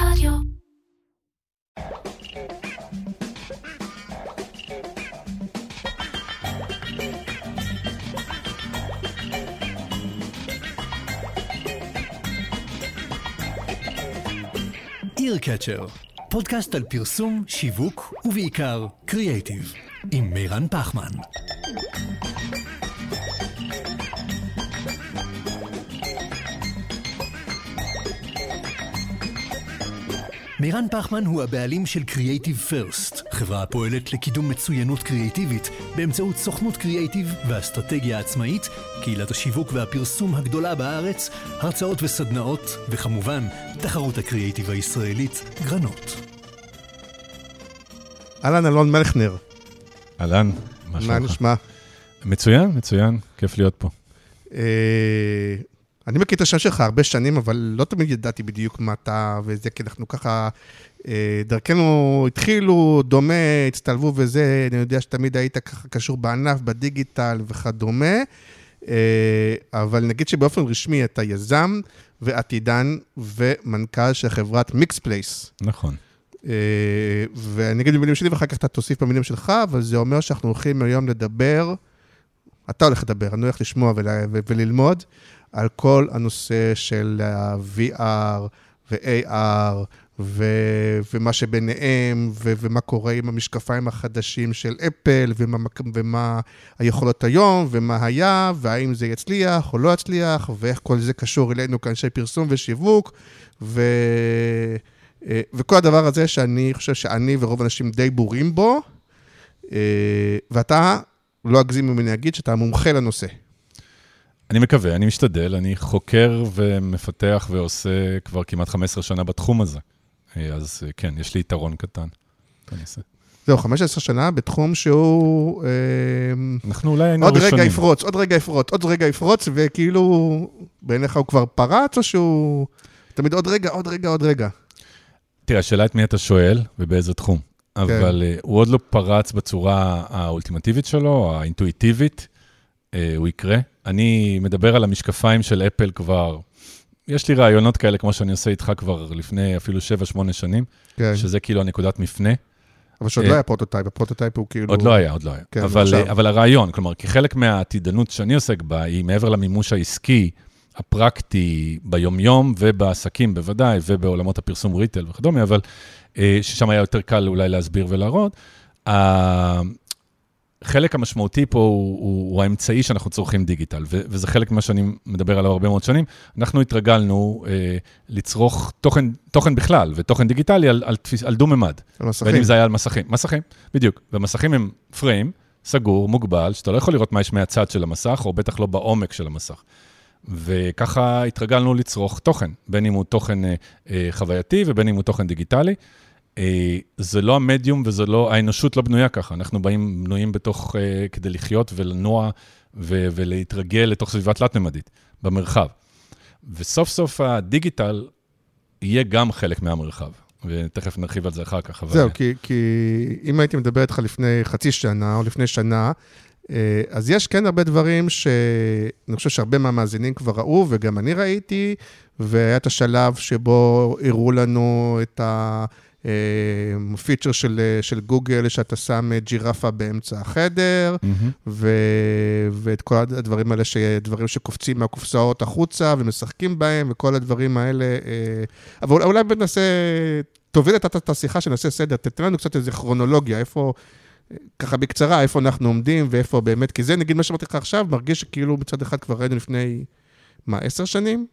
רדיו. איר קצ'ר, פודקאסט על פרסום, שיווק ובעיקר קריאייטיב, עם מירן פחמן. מירן פחמן הוא הבעלים של Creative First, חברה הפועלת לקידום מצוינות קריאיטיבית באמצעות סוכנות קריאיטיב ואסטרטגיה עצמאית, קהילת השיווק והפרסום הגדולה בארץ, הרצאות וסדנאות, וכמובן, תחרות הקריאיטיב הישראלית, גרנות. אהלן, אלון מלכנר. אהלן, מה מה שלומך? נשמע? מצוין, מצוין, כיף להיות פה. אני מכיר את השם שלך הרבה שנים, אבל לא תמיד ידעתי בדיוק מה אתה וזה, כי אנחנו ככה, אה, דרכנו התחילו, דומה, הצטלבו וזה, אני יודע שתמיד היית ככה קשור בענף, בדיגיטל וכדומה, אה, אבל נגיד שבאופן רשמי אתה יזם ועתידן ומנכ"ל של חברת Mixed Place. נכון. אה, ואני אגיד במילים שלי ואחר כך אתה תוסיף במילים שלך, אבל זה אומר שאנחנו הולכים היום לדבר, אתה הולך לדבר, אני הולך לשמוע ול, וללמוד על כל הנושא של ה-VR ו-AR ו- ומה שביניהם, ו- ומה קורה עם המשקפיים החדשים של אפל, ומה, ומה היכולות היום, ומה היה, והאם זה יצליח או לא יצליח, ואיך כל זה קשור אלינו כאנשי פרסום ושיווק, ו... אה, וכל הדבר הזה שאני חושב שאני ורוב האנשים די בורים בו, אה, ואתה, לא אגזים ממני להגיד שאתה מומחה לנושא. אני מקווה, אני משתדל, אני חוקר ומפתח ועושה כבר כמעט 15 שנה בתחום הזה. אז אה, כן, יש לי יתרון קטן. זהו, 15 שנה בתחום שהוא... אה, אנחנו אולי היינו עוד רגע. יפרוץ, עוד רגע יפרוץ, עוד רגע יפרוץ, וכאילו, בעיניך הוא כבר פרץ, או שהוא... תמיד עוד רגע, עוד רגע, עוד רגע. תראה, השאלה את מי אתה שואל ובאיזה תחום. כן. אבל אה, הוא עוד לא פרץ בצורה האולטימטיבית שלו, האינטואיטיבית, הוא יקרה. אני מדבר על המשקפיים של אפל כבר, יש לי רעיונות כאלה, כמו שאני עושה איתך כבר לפני אפילו 7-8 שנים, כן, שזה כאילו הנקודת מפנה. אבל שעוד אה, לא היה prototype, ה prototype הוא כאילו... עוד לא היה, עוד לא היה. כן, אבל, עכשיו. אבל הרעיון, כלומר, כחלק מהעתידנות שאני עוסק בה, היא מעבר למימוש העסקי, הפרקטי, ביומיום ובעסקים בוודאי, ובעולמות הפרסום ריטל וכדומה, אבל אה, ששם היה יותר קל אולי להסביר ולהראות. החלק המשמעותי פה הוא, הוא, הוא האמצעי שאנחנו צורכים דיגיטל, ו- וזה חלק ממה שאני מדבר עליו הרבה מאוד שנים. אנחנו התרגלנו אה, לצרוך תוכן, תוכן בכלל, ותוכן דיגיטלי על, על, תפיס- על דו-ממד. על מסכים. בין אם זה היה על מסכים. מסכים, בדיוק. ומסכים הם פריים, סגור, מוגבל, שאתה לא יכול לראות מה יש מהצד של המסך, או בטח לא בעומק של המסך. וככה התרגלנו לצרוך תוכן, בין אם הוא תוכן אה, אה, חווייתי ובין אם הוא תוכן דיגיטלי. אה, זה לא המדיום וזה לא, האנושות לא בנויה ככה, אנחנו באים בנויים בתוך, אה, כדי לחיות ולנוע ו- ולהתרגל לתוך סביבה תלת-ממדית, במרחב. וסוף סוף הדיגיטל יהיה גם חלק מהמרחב, ותכף נרחיב על זה אחר כך. אבל- זהו, כי, כי אם הייתי מדבר איתך לפני חצי שנה או לפני שנה, אה, אז יש כן הרבה דברים שאני חושב שהרבה מהמאזינים כבר ראו, וגם אני ראיתי, והיה את השלב שבו הראו לנו את הפיצ'ר של, של גוגל, שאתה שם ג'ירפה באמצע החדר, מהמם. ו... ואת כל הדברים האלה, דברים שקופצים מהקופסאות החוצה ומשחקים בהם, וכל הדברים האלה. אה, אבל אולי- בנעשה, תוביל את השיחה שנעשה סדר, תתן לנו קצת איזה כרונולוגיה, איפה, אה, ככה בקצרה, איפה אנחנו עומדים ואיפה באמת, כי זה נגיד מה שאמרתי לך עכשיו, מרגיש שכאילו מצד אחד כבר ראינו לפני, מה, עשר שנים?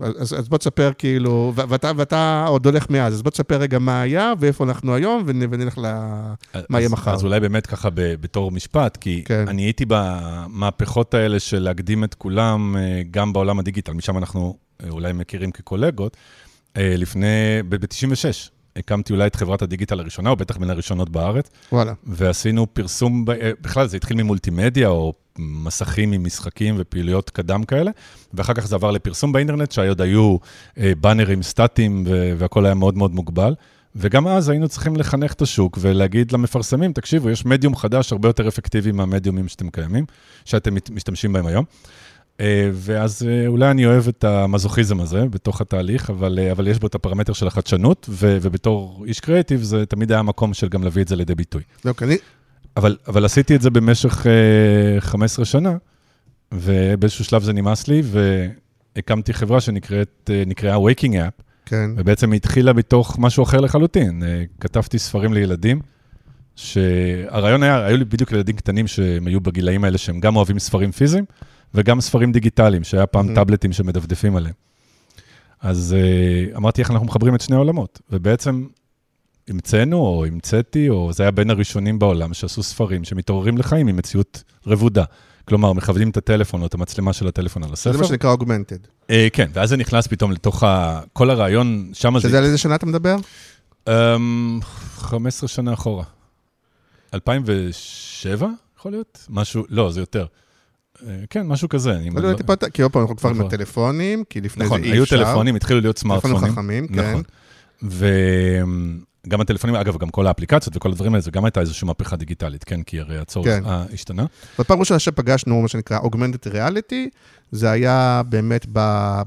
אז, אז בוא תספר כאילו, ואתה, ואתה עוד הולך מאז, אז בוא תספר רגע מה היה ואיפה אנחנו היום, ונ- ונלך ל... מה יהיה מחר? אז אולי באמת ככה ב- בתור משפט, כי כן. אני הייתי במהפכות האלה של להקדים את כולם, אה, גם בעולם הדיגיטל, משם אנחנו אה, אולי מכירים כקולגות, אה, לפני, ב-96. הקמתי אולי את חברת הדיגיטל הראשונה, או בטח מן הראשונות בארץ, וואלה. ועשינו פרסום, בכלל זה התחיל ממולטימדיה, או מסכים עם משחקים ופעילויות קדם כאלה, ואחר כך זה עבר לפרסום באינטרנט, שעוד היו אה, באנרים סטטיים, ו- והכל היה מאוד מאוד מוגבל. וגם אז היינו צריכים לחנך את השוק ולהגיד למפרסמים, תקשיבו, יש מדיום חדש הרבה יותר אפקטיבי מהמדיומים שאתם קיימים, שאתם משתמשים בהם היום. אה, ואז אה, אולי אני אוהב את המזוכיזם הזה בתוך התהליך, אבל, אה, אבל יש בו את הפרמטר של החדשנות, ו, ובתור איש קריאיטיב זה תמיד היה מקום של גם להביא את זה לידי ביטוי. לא, כי אני... אבל, אבל עשיתי את זה במשך אה, 15 שנה, ובאיזשהו שלב זה נמאס לי, והקמתי חברה שנקראת, אה, Waking App, כן. ובעצם היא התחילה מתוך משהו אחר לחלוטין. אה, כתבתי ספרים לילדים, שהרעיון היה, היו לי בדיוק ילדים קטנים שהם היו בגילאים האלה, שהם גם אוהבים ספרים פיזיים, וגם ספרים דיגיטליים, שהיה פעם Mhm. טאבלטים שמדפדפים עליהם. אז אה, אמרתי איך אנחנו מחברים את שני העולמות, ובעצם המצאנו, או המצאתי, או זה היה בין הראשונים בעולם שעשו ספרים שמתעוררים לחיים עם מציאות רבודה. כלומר, מכוונים את הטלפון או את המצלמה של הטלפון על הספר. זה מה שנקרא אוגמנטד. אה, כן, ואז זה נכנס פתאום לתוך ה... כל הרעיון, שם זה... שזה על איזה שנה אתה מדבר? אמ, 15 שנה אחורה. 2007, יכול להיות? משהו, לא, זה יותר. אה, כן, משהו כזה. אני לא טיפה, יותר, כי עוד פעם, אנחנו כבר עם נכון. הטלפונים, כי לפני זה נכון, אי היו אפשר. טלפונים, התחילו להיות טלפונים סמארטפונים. חכמים, כן. נכון. וגם הטלפונים, אגב, גם כל האפליקציות וכל הדברים האלה, זה גם הייתה איזושהי מהפכה דיגיטלית, כן? כי הרי הצורך כן. אה, השתנה. זאת פעם ראשונה שפגשנו מה שנקרא augmented reality, זה היה באמת,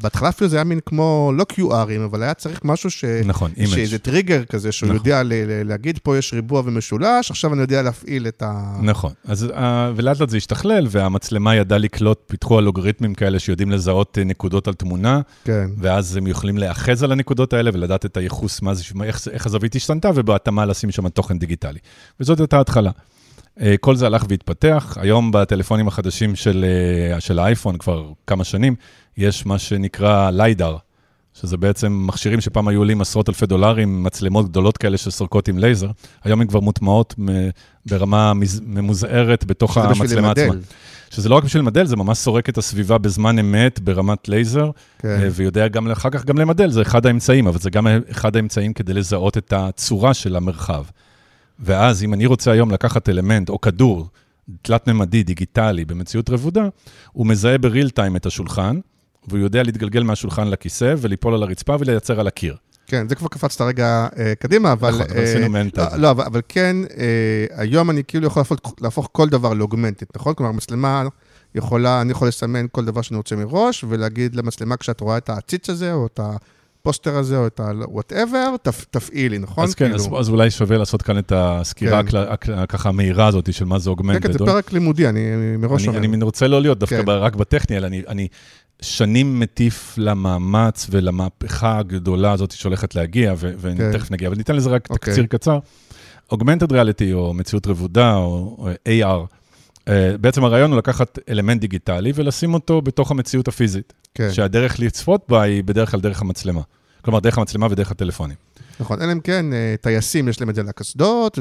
בהתחלה אפילו זה היה מין כמו, לא QRים, אבל היה צריך משהו ש... נכון, image. שאיזה טריגר כזה, שהוא נכון. יודע להגיד, פה יש ריבוע ומשולש, עכשיו אני יודע להפעיל את ה... נכון, אז אה, ולאט לאט זה השתכלל, והמצלמה ידעה לקלוט, פיתחו אלגוריתמים כאלה שיודעים לזהות אה, נקודות על תמונה, כן. ואז הם יכולים להיאחז על הנקודות האלה ולדעת את הייחוס, מה זה, איך, איך הזווית השתנתה, ובהתאמה לשים שם תוכן דיגיטלי. וזאת הייתה ההתחלה. אה, כל זה הלך והתפתח. היום בטלפונים החדשים של, אה, של האייפון, כבר כמה שנים, יש מה שנקרא LiDAR, שזה בעצם מכשירים שפעם היו עולים עשרות אלפי דולרים, מצלמות גדולות כאלה שסורקות עם לייזר. היום הן כבר מוטמעות ברמה ממוזערת בתוך המצלמה עצמה. שזה לא רק בשביל למדל, זה ממש סורק את הסביבה בזמן אמת, ברמת לייזר, כן. אה, ויודע גם אחר כך גם למדל, זה אחד האמצעים, אבל זה גם אחד האמצעים כדי לזהות את הצורה של המרחב. ואז אם אני רוצה היום לקחת אלמנט או כדור תלת-ממדי, דיגיטלי, במציאות רבודה, הוא מזהה בריל טיים את השולחן, והוא יודע להתגלגל מהשולחן לכיסא וליפול על הרצפה ולייצר על הקיר. כן, זה כבר קפצת רגע אה, קדימה, אבל... נכון, אבל אה, עשינו מעין לא, תזה. לא, אבל, אבל כן, אה, היום אני כאילו יכול להפוך, להפוך כל דבר לאוגמנטית, נכון? כלומר, מצלמה יכולה, אני יכול לסמן כל דבר שאני רוצה מראש, ולהגיד למצלמה, כשאת רואה את העציץ הזה, או את הפוסטר הזה, או את ה-whatever, תפ, תפעילי, נכון? אז כן, כאילו, אז, אז אולי שווה לעשות כאן את הסקירה כן. ככה המהירה הזאת של מה זה כן, אוגמנטד. כן, זה פרק לימודי, אני מראש אני, אומר. אני רוצה לא להיות דווקא כן. כן. רק בטכני, אלא אני, אני שנים מטיף למאמץ ולמהפכה הגדולה הזאת שהולכת להגיע, ו- כן. ותכף נגיע, אבל ניתן לזה רק אוקיי. תקציר קצר. Augmented Reality או מציאות רבודה או, או AR, בעצם הרעיון הוא לקחת אלמנט דיגיטלי ולשים אותו בתוך המציאות הפיזית, כן, שהדרך לצפות בה היא בדרך כלל דרך המצלמה. כלומר, דרך המצלמה ודרך הטלפונים. נכון. אלא אם כן, אה, טייסים, יש להם את זה על הקסדות,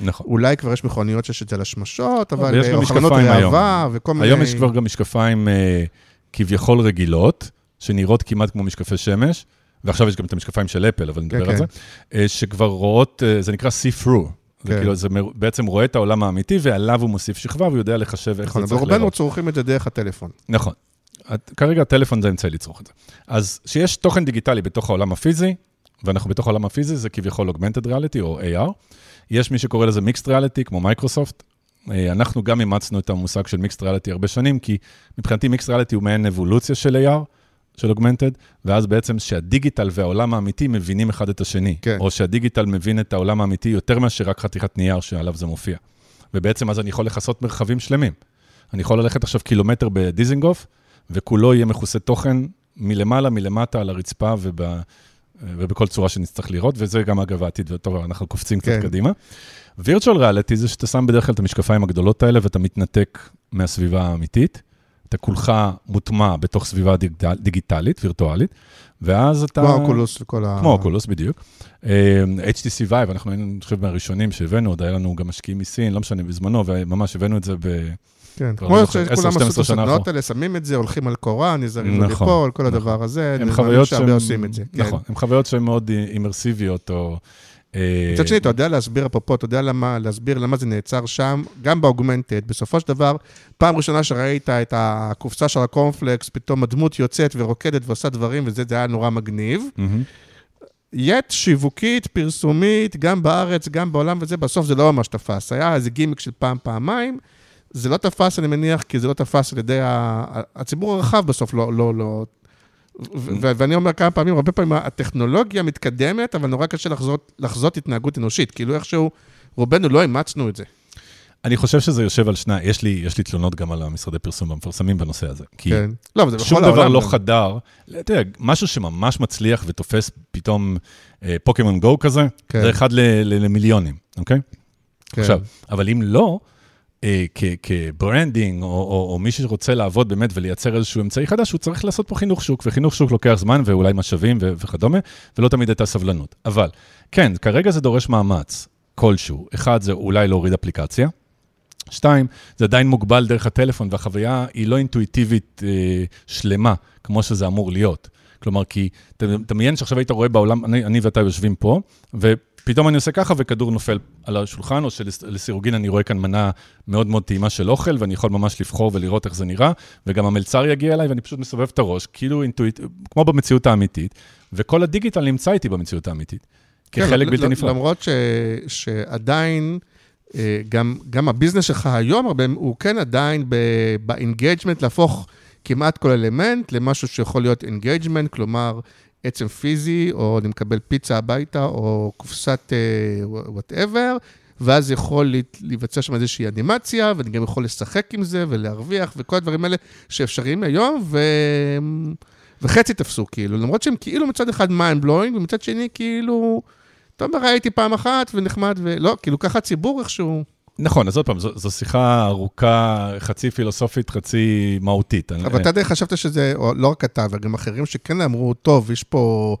נכון. ואולי כבר יש מכוניות שיש את זה על השמשות, אבל... ויש אה, גם או חלונות משקפיים היום. ראווה, וכל מיני... היום יש כבר גם משקפיים אה, כביכול רגילות, שנראות כמעט כמו משקפי שמש, ועכשיו יש גם את המשקפיים של אפל, אבל נדבר כן. על זה, אה, שכבר רואות, אה, זה נקרא see through. זה כן. כאילו, זה בעצם רואה את העולם האמיתי, ועליו הוא מוסיף שכבה, והוא יודע לחשב איך נכון, זה צריך לראות. צורכים את זה דרך הטלפון. נכון. את- כרגע הטלפון זה אמצעי לצרוך את זה. אז שיש תוכן דיגיטלי בתוך העולם הפיזי, ואנחנו בתוך העולם הפיזי, זה כביכול Augmented Reality או AR. יש מי שקורא לזה Mixed Reality, כמו מייקרוסופט. אה, אנחנו גם אימצנו את המושג של Mixed Reality הרבה שנים, כי מבחינתי Mixed Reality הוא מעין אבולוציה של AR, של Augmented, ואז בעצם שהדיגיטל והעולם האמיתי מבינים אחד את השני. כן. או שהדיגיטל מבין את העולם האמיתי יותר מאשר רק חתיכת נייר שעליו זה מופיע. ובעצם אז אני יכול לכסות מרחבים שלמים. אני יכול ללכת עכשיו קילומטר בדיזינגוף, וכולו יהיה מכוסה תוכן מלמעלה, מלמטה, על הרצפה וב, ובכל צורה שנצטרך לראות, וזה גם אגב העתיד, וטוב, אנחנו קופצים קצת כן. קדימה. וירטואל ריאליטי זה שאתה שם בדרך כלל את המשקפיים הגדולות האלה ואתה מתנתק מהסביבה האמיתית. אתה כולך מוטמע בתוך סביבה דיגיטל, דיגיטלית, וירטואלית, ואז אתה... כמו האוקולוס וכל ה... כמו אוקולוס, בדיוק. אה, HTC Vive, אנחנו היינו, אני חושב, מהראשונים שהבאנו, עוד היה לנו גם משקיעים מסין, לא משנה, בזמנו, וממש הבאנו את זה ב... כן, כמו לא שכולם 10-12 עשו את הסדנאות. האלה, שמים את זה, הולכים על קורה, נזהרים נכון, לא ליפול, כל נכון. הדבר הזה. אני חוויות זה. כן. נכון, הן חוויות שהן מאוד אימרסיביות, או... אה, מצד שני, אתה יודע להסביר, אפרופו, אתה יודע למה, להסביר למה זה נעצר שם, גם באוגמנטד. בסופו של דבר, פעם ראשונה שראית את הקופסה של הקורנפלקס, פתאום הדמות יוצאת ורוקדת ועושה דברים, וזה זה היה נורא מגניב. יט שיווקית, פרסומית, גם בארץ, גם בעולם וזה, בסוף זה לא ממש תפס. היה איזה גימיק של פעם, פעמיים, זה לא תפס, אני מניח, כי זה לא תפס על ידי ה... הציבור הרחב בסוף, לא... לא, לא... ואני אומר כמה פעמים, הרבה פעמים הטכנולוגיה מתקדמת, אבל נורא קשה לחזות, לחזות התנהגות אנושית. כאילו איכשהו, רובנו לא אימצנו את זה. אני חושב שזה יושב על שני, יש לי, יש לי תלונות גם על המשרדי פרסום והמפרסמים בנושא הזה. כי כן. לא, אבל זה בכל שום העולם. דבר לא. חדר. אתה יודע, משהו שממש מצליח ותופס פתאום אה, פוקימון גו כזה, כן. זה אחד ל- ל- למיליונים, אוקיי? כן. עכשיו, אבל אם לא, כ branding, או, או, או מי שרוצה לעבוד באמת ולייצר איזשהו אמצעי חדש, הוא צריך לעשות פה חינוך שוק, וחינוך שוק לוקח זמן ואולי משאבים ו- וכדומה, ולא תמיד הייתה סבלנות. אבל, כן, כרגע זה דורש מאמץ כלשהו. אחד, זה אולי להוריד אפליקציה. שתיים, זה עדיין מוגבל דרך הטלפון, והחוויה היא לא אינטואיטיבית אה, שלמה, כמו שזה אמור להיות. כלומר, כי ת- תדמיין שעכשיו היית רואה בעולם, אני, אני ואתה יושבים פה, ופתאום אני עושה ככה וכדור נופל על השולחן, או שלסירוגין אני רואה כאן מנה מאוד מאוד טעימה של אוכל, ואני יכול ממש לבחור ולראות איך זה נראה, וגם המלצר יגיע אליי ואני פשוט מסובב את הראש, כאילו אינטואיט, כמו במציאות האמיתית, וכל הדיגיטל נמצא איתי במציאות האמיתית, כן, כחלק בלתי נפרד. למרות ש, שעדיין, אה, גם, גם ה business שלך היום, הרבה, הוא כן עדיין ב engagement, להפוך כמעט כל אלמנט למשהו שיכול להיות engagement, כלומר, עצם פיזי, או אני מקבל פיצה הביתה, או קופסת whatever, ואז יכול להיווצר שם איזושהי אנימציה, ואני גם יכול לשחק עם זה ולהרוויח, וכל הדברים האלה שאפשריים היום, ו... וחצי תפסו, כאילו, למרות שהם כאילו מצד אחד mind blowing, ומצד שני, כאילו, אתה אומר, ראיתי פעם אחת ונחמד, ולא, כאילו, ככה הציבור איכשהו... נכון, אז עוד פעם, זו, זו שיחה ארוכה, חצי פילוסופית, חצי מהותית. אני- אבל אתה די חשבת שזה, או לא רק אתה, וגם אחרים שכן אמרו, טוב, יש פה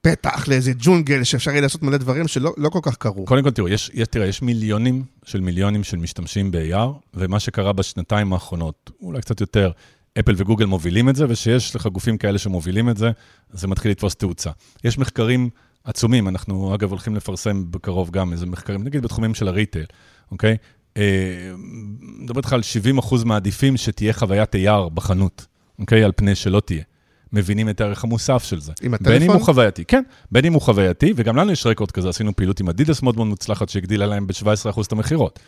פתח לאיזה ג'ונגל שאפשר יהיה לעשות מלא דברים שלא לא כל כך קרו. קודם כל, תראו, יש, יש, תראה, יש מיליונים של מיליונים של משתמשים ב-AR, ומה שקרה בשנתיים האחרונות, אולי קצת יותר, אפל וגוגל מובילים את זה, ושיש לך גופים כאלה שמובילים את זה, זה מתחיל לתפוס תאוצה. יש מחקרים עצומים, אנחנו אגב הולכים לפרסם בקרוב גם איזה מחקרים, נגיד בתחומים של הריטייל, אוקיי? אה, מדבר איתך על 70 אחוז מעדיפים שתהיה חוויית AR בחנות, אוקיי? על פני שלא תהיה. מבינים את הערך המוסף של זה. עם בין אם הטלפון? הוא חווייתי, כן, בין אם הוא חווייתי, וגם לנו יש רקורד כזה, עשינו פעילות עם אדידס מאוד מאוד מוצלחת, שהגדילה להם ב-17% את המכירות,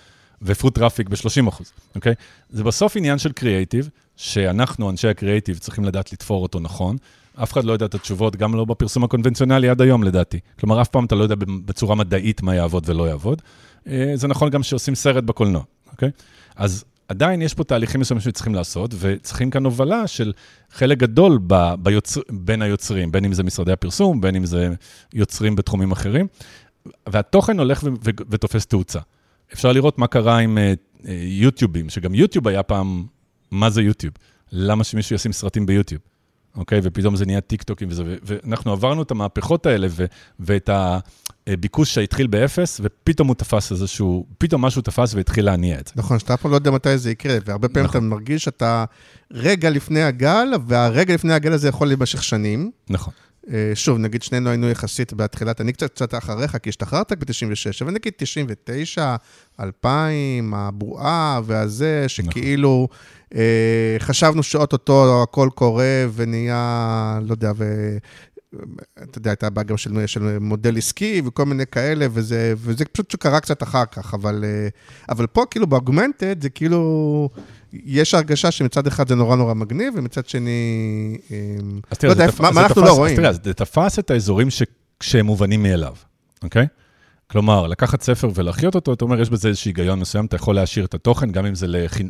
ו foot traffic ב-30%, אוקיי? זה בסוף עניין של קריאייטיב, שאנחנו, אנשי הקריאייטיב, צריכים לדעת לתפור אותו נכון. אף אחד לא יודע את התשובות, גם לא בפרסום הקונבנציונלי עד היום, לדעתי. כלומר, אף פעם אתה לא יודע בצורה מדעית מה יעבוד ולא יעבוד. אה, זה נכון גם שעושים סרט בקולנוע, אוקיי? אז עדיין יש פה תהליכים מסוימים שצריכים לעשות, וצריכים כאן הובלה של חלק גדול ב, ביוצר, בין היוצרים, בין אם זה משרדי הפרסום, בין אם זה יוצרים בתחומים אחרים, והתוכן הולך ו, ו, ותופס תאוצה. אפשר לראות מה קרה עם אה, אה, יוטיובים, שגם יוטיוב היה פעם, מה זה יוטיוב? למה שמישהו ישים סרטים ביוטיוב? אוקיי? ופתאום זה נהיה טיק טוקים וזה, ואנחנו עברנו את המהפכות האלה ו- ואת הביקוש שהתחיל באפס, ופתאום הוא תפס איזשהו, פתאום משהו תפס והתחיל להניע את זה. נכון, שאתה אף פעם לא יודע מתי זה יקרה, והרבה פעמים נכון. אתה מרגיש שאתה רגע לפני הגל, והרגע לפני הגל הזה יכול להימשך שנים. נכון. אה, שוב, נגיד שנינו היינו יחסית בתחילת, אני קצת קצת אחריך, כי השתחררת ב-96, אבל נגיד 99, 2000, הבועה והזה, שכאילו אה, חשבנו שאו-טו-טו הכל קורה ונהיה, לא יודע, ו... אתה יודע, הייתה בעיה גם של, של מודל עסקי וכל מיני כאלה, וזה, וזה פשוט שקרה קצת אחר כך, אבל, אה, אבל פה כאילו ב augmented זה כאילו, יש הרגשה שמצד אחד זה נורא נורא מגניב, ומצד שני, אה, אז לא יודע, תפ- מה מה אנחנו תפס- לא אז רואים? תראה, זה תפס את האזורים ש- שהם מובנים מאליו, אוקיי? כלומר, לקחת ספר ולהחיות אותו, אתה אומר, יש בזה איזשהו היגיון מסוים, אתה יכול להשאיר את התוכן, גם אם זה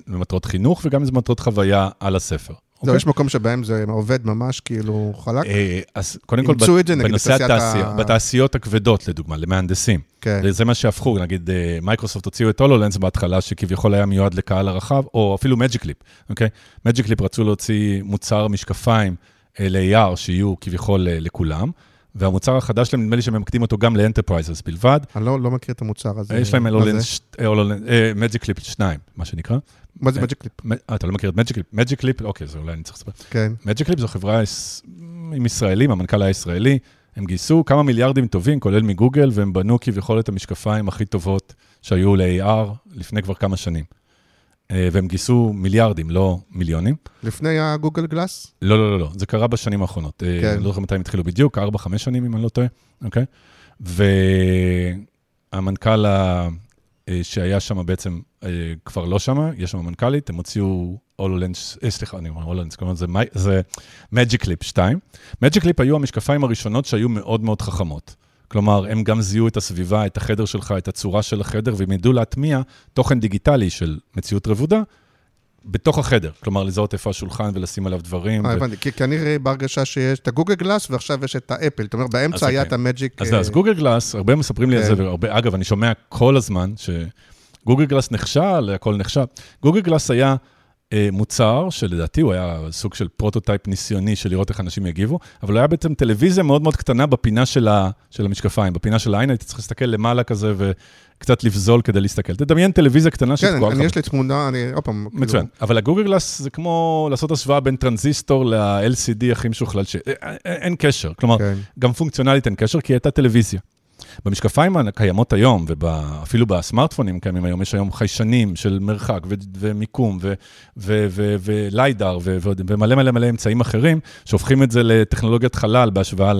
למטרות חינוך וגם אם זה למטרות חוויה על הספר. זהו, יש מקום שבהם זה עובד ממש כאילו חלק. אה, אז קודם כל, אימצו את זה, נגיד, בנושא בתעשיית התעשייה, ה- בתעשיות הכבדות, לדוגמה, למהנדסים. כן. זה מה שהפכו, נגיד, אה, מייקרוסופט הוציאו את HoloLens בהתחלה, שכביכול היה מיועד לקהל הרחב, או אפילו Magic Leap, אוקיי? Magic Leap רצו להוציא מוצר משקפיים אה, ל-AR, שיהיו כביכול לכולם, והמוצר החדש שלהם, נדמה לי שהם ממקדים אותו גם ל enterprises בלבד. אני לא לא מכיר את המוצר הזה. יש להם אה, Magic Leap 2, מה שנקרא. מה זה Magic Leap? אה, אתה לא מכיר את Magic Leap? Magic Leap, אוקיי, זה אולי אני צריך לספר. כן. Magic Leap זו חברה עם ישראלים, המנכ"ל היה ישראלי, הם גייסו כמה מיליארדים טובים, כולל מגוגל, והם בנו כביכול את המשקפיים הכי טובות שהיו ל-AR לפני כבר כמה שנים. אה, והם גייסו מיליארדים, לא מיליונים. לפני הגוגל גלאס? לא, לא, לא, לא, זה קרה בשנים האחרונות. כן. כן. אני לא זוכר מתי הם התחילו בדיוק, 4-5 שנים, אם אני לא טועה, אוקיי? והמנכ"ל אה, שהיה שם בעצם, אה, כבר לא שם, יש שם מנכ"לית, הם הוציאו הולנדס, אה, סליחה, אני אומר הולנדס, כלומר זה, זה Magic Clip 2. Magic Clip היו המשקפיים הראשונות שהיו מאוד מאוד חכמות. כלומר, הם גם זיהו את הסביבה, את החדר שלך, את הצורה של החדר, והם ידעו להטמיע תוכן דיגיטלי של מציאות רבודה בתוך החדר. כלומר, לזהות איפה השולחן ולשים עליו דברים. אה, הבנתי, כי אני רואה בהרגשה שיש את ה Google Glass ועכשיו יש את האפל. זאת אומרת, באמצע היה אוקיי. את ה Magic... אז, אה, אז Google Glass, הרבה מספרים לי על כן. זה, והרבה, אגב, אני שומע כל הזמן ש Google Glass נכשל, הכל נכשל. Google Glass היה אה, מוצר שלדעתי הוא היה סוג של prototype ניסיוני של לראות איך אנשים יגיבו, אבל הוא היה בעצם טלוויזיה מאוד מאוד קטנה בפינה של, ה, של המשקפיים, בפינה של העין, הייתי צריך להסתכל למעלה כזה וקצת לפזול כדי להסתכל. תדמיין טלוויזיה קטנה כן, שתקועה לך. יש לי תמונה, אני עוד פעם... כאילו, מצוין, אבל ה Google Glass זה כמו לעשות השוואה בין טרנזיסטור ל-LCD הכי משוכלל, ש... אה, אה, אין קשר, כלומר, כן. גם פונקציונלית אין קשר, כי היא הייתה טלוויזיה. במשקפיים הקיימות היום, ואפילו בסמארטפונים קיימים היום, יש היום חיישנים של מרחק ו- ומיקום ו- ו- ו- ו LiDAR ו- ו- ומלא מלא מלא אמצעים אחרים, שהופכים את זה לטכנולוגיית חלל בהשוואה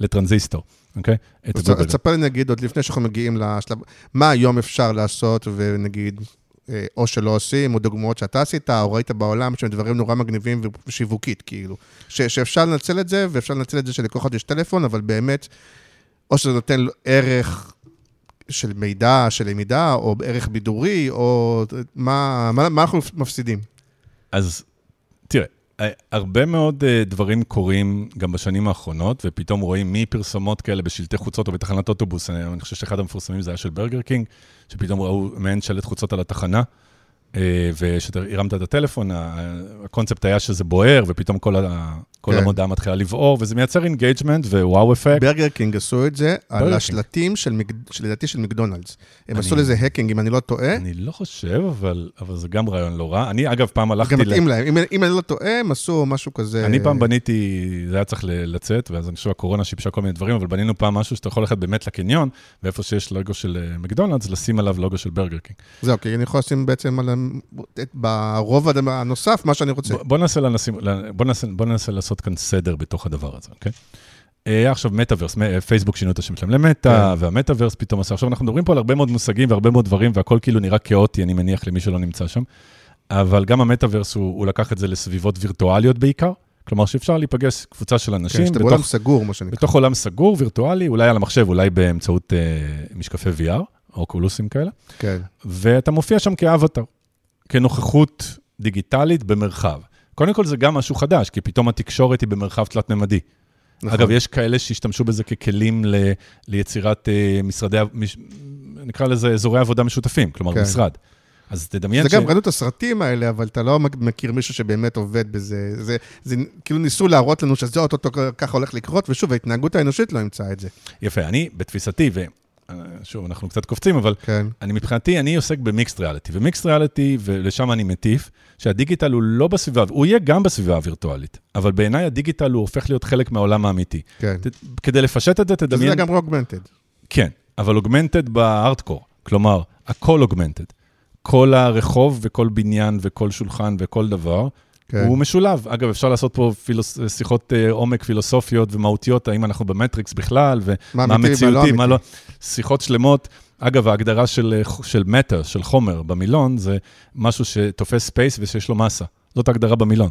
לטרנזיסטור, אוקיי? אז תספר לי נגיד, עוד לפני שאנחנו מגיעים לשלב, מה היום אפשר לעשות, ונגיד, אה, או שלא עושים, או דוגמאות שאתה עשית, או ראית בעולם, שהם דברים נורא מגניבים ושיווקית, כאילו. ש- שאפשר לנצל את זה, ואפשר לנצל את זה שלקוחות יש טלפון, אבל באמת, או שזה נותן ערך של מידע, של למידה, או ערך בידורי, או מה, מה, מה אנחנו מפסידים? אז תראה, אה, הרבה מאוד אה, דברים קורים גם בשנים האחרונות, ופתאום רואים מפרסומות כאלה בשלטי חוצות או בתחנת אוטובוס, אני, אני חושב שאחד המפורסמים זה היה של ברגר קינג, שפתאום ראו מעין שלט חוצות על התחנה, אה, וכשהרמת את הטלפון, הקונספט היה שזה בוער, ופתאום כל, כל כן. המודעה מתחילה לבעור, וזה מייצר engagement ו wow effect. ברגר קינג עשו את זה על ברגר השלטים של, מק- שלדעתי של מקדונלדס. הם אני- עשו לזה hacking, אם אני לא טועה. אני לא חושב, אבל, אבל זה גם רעיון לא רע. אני, אגב, פעם הלכתי... גם ל- מתאים להם. אם, אם אני לא טועה, הם עשו משהו כזה... אני פעם בניתי, זה היה צריך ל- לצאת, ואז אני חושב הקורונה שיבשה כל מיני דברים, אבל בנינו פעם משהו שאתה יכול ללכת באמת לקניון, ואיפה שיש לוגו של אה, מקדונלדס, לשים עליו לוגו של ברגר קינג. זהו, כי אני יכול לשים בעצם על... ברובד הנוסף, מה שאני רוצה. בוא- בוא ננסה לנשים- ל- בוא ננסה- בוא ננסה לעשות כאן סדר בתוך הדבר הזה, אוקיי? אה, עכשיו מטאוורס, אה, פייסבוק שינו את השם שלהם למטא, כן. והמטאוורס פתאום עשה, עכשיו אנחנו מדברים פה על הרבה מאוד מושגים והרבה מאוד דברים, והכל כאילו נראה כאוטי, אני מניח, למי שלא נמצא שם. אבל גם המטאוורס, הוא, הוא לקח את זה לסביבות וירטואליות בעיקר, כלומר שאפשר להיפגש קבוצה של כן, אנשים שאתה בתוך, בעולם סגור, מה שנקרא. בתוך עולם סגור, וירטואלי, אולי על המחשב, אולי באמצעות אה, משקפי VR, או קולוסים כאלה, כן. ואתה מופיע שם כאבטר, כנוכחות דיגיטלית במרחב. קודם כל זה גם משהו חדש, כי פתאום התקשורת היא במרחב תלת-ממדי. נכון. אגב, יש כאלה שהשתמשו בזה ככלים ל, ליצירת אה, משרדי, מש, נקרא לזה אזורי עבודה משותפים, כלומר כן. משרד. אז תדמיין זה גם, ראינו את הסרטים האלה, אבל אתה לא מכיר מישהו שבאמת עובד בזה. זה, זה כאילו ניסו להראות לנו שזה אוטוטו ככה הולך לקרות, ושוב, ההתנהגות האנושית לא אימצה את זה. יפה, אני בתפיסתי, ושוב, אנחנו קצת קופצים, אבל כן. אני מבחינתי, אני עוסק במיקסט ריאליטי, ומיקסט ריאליטי, ולשם אני מטיף, שהדיגיטל הוא לא בסביבה, הוא יהיה גם בסביבה הווירטואלית, אבל בעיניי הדיגיטל הוא הופך להיות חלק מהעולם האמיתי. כן. ת, כדי לפשט את זה, זה תדמיין... גם אוגמנטד. כן, אבל אוגמנטד בארטקור, כלומר, הכל אוגמנטד. כל הרחוב וכל בניין וכל שולחן וכל דבר, כן. הוא משולב. אגב, אפשר לעשות פה פילוס... שיחות אה, עומק פילוסופיות ומהותיות, האם אנחנו במטריקס בכלל, מה ומה ומה לא מציאותי, מה לא... שיחות שלמות. אגב, ההגדרה של, אה, של מטר, של חומר במילון, זה משהו שתופס space ושיש לו מסה. זאת ההגדרה במילון.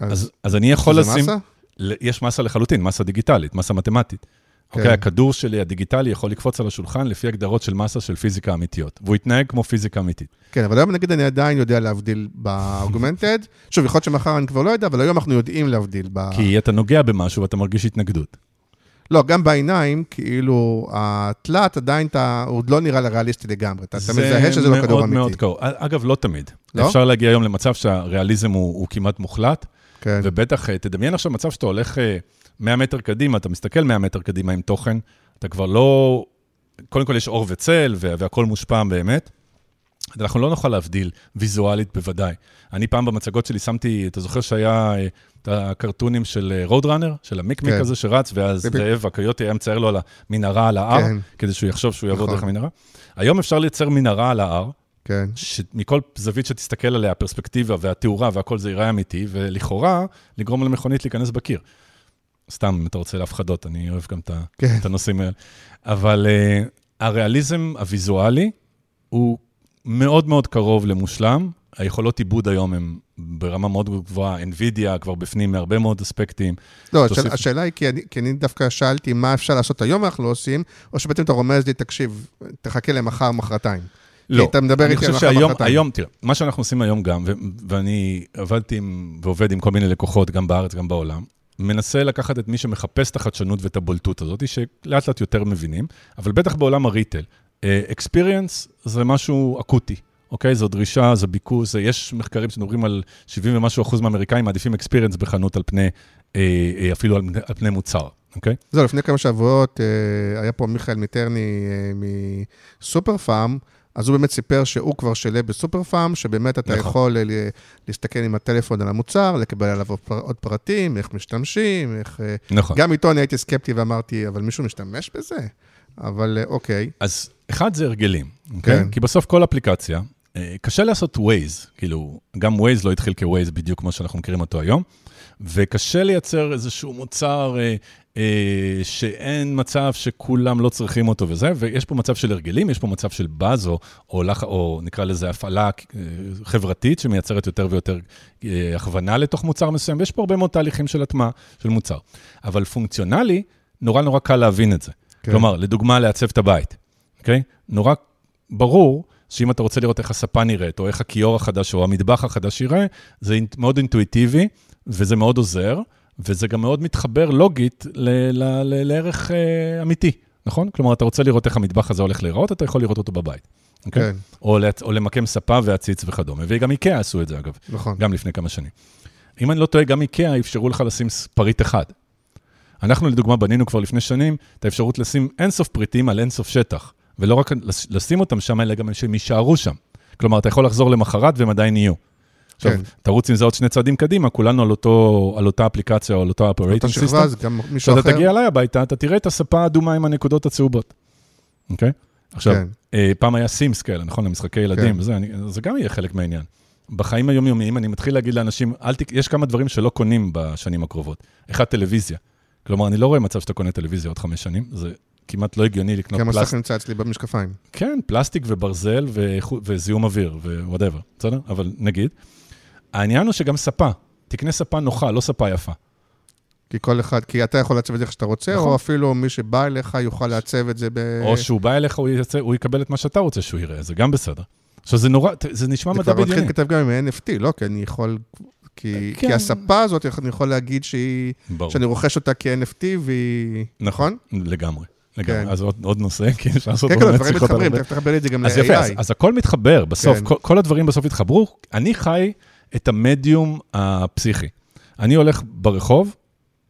אז, אז אני יכול לשים... מסה? יש מסה לחלוטין, מסה דיגיטלית, מסה מתמטית. כן. אוקיי, הכדור שלי, הדיגיטלי, יכול לקפוץ על השולחן לפי הגדרות של מסה של פיזיקה אמיתיות, והוא יתנהג כמו פיזיקה אמיתית. כן, אבל היום נגיד אני עדיין יודע להבדיל באוגמנטד. שוב, יכול להיות שמחר אני כבר לא יודע, אבל היום אנחנו יודעים להבדיל. ב... כי אתה נוגע במשהו ואתה מרגיש התנגדות. לא, גם בעיניים, כאילו, התלת עדיין, אתה, הוא עוד לא נראה ריאליסטי לגמרי. אתה אתה מזהה שזה לא כדור מאוד מאוד אמיתי. קרוב. אגב, לא תמיד. לא? אפשר להגיע היום למצב שהריאליזם הוא, הוא כמעט מוחלט, כן, ובטח, אה, תדמיין עכשיו מצב שאתה הולך אה, 100 מטר קדימה, אתה מסתכל 100 מטר קדימה עם תוכן, אתה כבר לא... קודם כל יש אור וצל, וה- והכל מושפע באמת. אנחנו לא נוכל להבדיל ויזואלית בוודאי. אני פעם במצגות שלי שמתי, אתה זוכר שהיה אה, את הקרטונים של רוד ראנר, של המיקמיק כן. הזה שרץ, ואז. זאב הקיוטי היה מצייר לו על המנהרה על ההר, כן. כדי שהוא יחשוב שהוא יעבור נכון. דרך המנהרה. היום אפשר לייצר מנהרה על ההר, כן. שמכל זווית שתסתכל עליה, הפרספקטיבה והתאורה והכל זה ייראה אמיתי, ולכאורה, לגרום למכונית להיכנס בקיר. סתם, אם אתה רוצה להפחדות, אני אוהב גם את, כן. את הנושאים האלה. אבל uh, הריאליזם הוויזואלי הוא מאוד מאוד קרוב למושלם. היכולות עיבוד היום הן ברמה מאוד גבוהה, NVIDIA כבר בפנים מהרבה מאוד אספקטים. לא, תוסיף- השאלה, השאלה היא, כי אני, כי אני דווקא שאלתי מה אפשר לעשות היום ואנחנו לא עושים, או שבעצם אתה רומז לי, תקשיב, תחכה למחר, מחרתיים. לא, אתה מדבר אני איתי על חושב מחר, שהיום, מחרתיים. היום, תראה, מה שאנחנו עושים היום גם, ו- ואני עבדתי עם, ועובד עם כל מיני לקוחות, גם בארץ, גם בעולם, מנסה לקחת את מי שמחפש את החדשנות ואת הבולטות הזאת, שלאט לאט יותר מבינים, אבל בטח בעולם הריטל. אקספיריאנס זה משהו אקוטי, אוקיי? זו דרישה, זה ביקוש, יש מחקרים שמדברים על 70 ומשהו אחוז מהאמריקאים מעדיפים אקספיריאנס בחנות על פני, אה, אה, אפילו על, על פני מוצר, אוקיי? זהו, לפני כמה שבועות אה, היה פה מיכאל מיטרני אה, מסופר פארם, אז הוא באמת סיפר שהוא כבר שילב בסופר פארם, שבאמת אתה נכון. יכול אה, ל- להסתכל עם הטלפון על המוצר, לקבל עליו עוד פר- עוד פרטים, איך משתמשים, איך... אה, נכון. גם איתו אני הייתי סקפטי ואמרתי, אבל מישהו משתמש בזה? אבל אה, אוקיי, אז אחד זה הרגלים, אוקיי? כן. כי בסוף כל אפליקציה, קשה לעשות Waze, כאילו, גם Waze לא התחיל כ-Waze בדיוק כמו שאנחנו מכירים אותו היום, וקשה לייצר איזשהו מוצר שאין מצב שכולם לא צריכים אותו וזה, ויש פה מצב של הרגלים, יש פה מצב של באז, או, או, או נקרא לזה הפעלה אה, חברתית שמייצרת יותר ויותר אה, הכוונה לתוך מוצר מסוים, ויש פה הרבה מאוד תהליכים של הטמעה של מוצר. אבל פונקציונלי, נורא נורא קל להבין את זה. כן. כלומר, לדוגמה, לעצב את הבית, אוקיי? נורא ברור שאם אתה רוצה לראות איך הספה נראית, או איך הכיור החדש, או המטבח החדש ייראה, זה מאוד אינטואיטיבי, וזה מאוד עוזר, וזה גם מאוד מתחבר לוגית ל- ל- ל- לערך אה, אמיתי, נכון? כלומר, אתה רוצה לראות איך המטבח הזה הולך להיראות, אתה יכול לראות אותו בבית, אוקיי? כן, או, לצ- או למקם ספה ועציץ וכדומה, וגם איקאה עשו את זה, אגב. נכון. גם לפני כמה שנים. אם אני לא טועה, גם איקאה אפשרו לך לשים פריט אחד. אנחנו לדוגמה בנינו כבר לפני שנים את האפשרות לשים אינסוף פריטים על אינסוף שטח, ולא רק לש- לשים אותם שם, אלא גם שהם יישארו שם. כלומר, אתה יכול לחזור למחרת והם עדיין יהיו. עכשיו, כן. תרוץ עם זה עוד שני צעדים קדימה, כולנו על, אותו, על אותה אפליקציה או על אותו אותה operating system. מישהו כשאתה אחר. תגיע אליי הביתה, אתה תראה את הספה האדומה עם הנקודות הצהובות, אוקיי? עכשיו, כן. אה, פעם היה סימס כאלה, נכון? למשחקי ילדים, כן. וזה, אני, זה גם יהיה חלק מהעניין. בחיים היומיומיים אני מתחיל להגיד לאנשים, אל ת... יש כמה דברים שלא קונים בשנים הקרובות. אחד, טלוויזיה. כלומר, אני לא רואה מצב שאתה קונה טלוויזיה עוד חמש שנים, זה כמעט לא הגיוני לקנות כי המסך פלסטיק. נמצא אצלי במשקפיים. כן, פלסטיק וברזל ואיכות- וזיהום אוויר ו whatever, בסדר? אבל נגיד. העניין הוא שגם ספה, תקנה ספה נוחה, לא ספה יפה. כי כל אחד, כי אתה יכול לעצב את זה איך שאתה רוצה, נכון. או אפילו מי שבא אליך יוכל לעצב את זה ב... או שהוא בא אליך, הוא, יצא, הוא יקבל את מה שאתה רוצה שהוא יראה, זה גם בסדר. עכשיו, זה נורא, זה נשמע זה מדע כבר מתחיל בדיוני. להתכתב גם עם NFT, לא? כי אני יכול... כי, כן. כי הספה הזאת, אני יכול להגיד שהיא... ברור. שאני רוכש אותה כ-NFT והיא... נכון? לגמרי. לגמרי. כן. אז עוד, עוד נושא, כי אפשר לעשות כן, פה כן, באמת הדברים מתחברים. תכף תחבר לי את זה גם אז יפה, אז, ל-AI. אז הכל מתחבר, בסוף, כן. כל, כל הדברים בסוף התחברו. אני חי את המדיום הפסיכי. אני הולך ברחוב,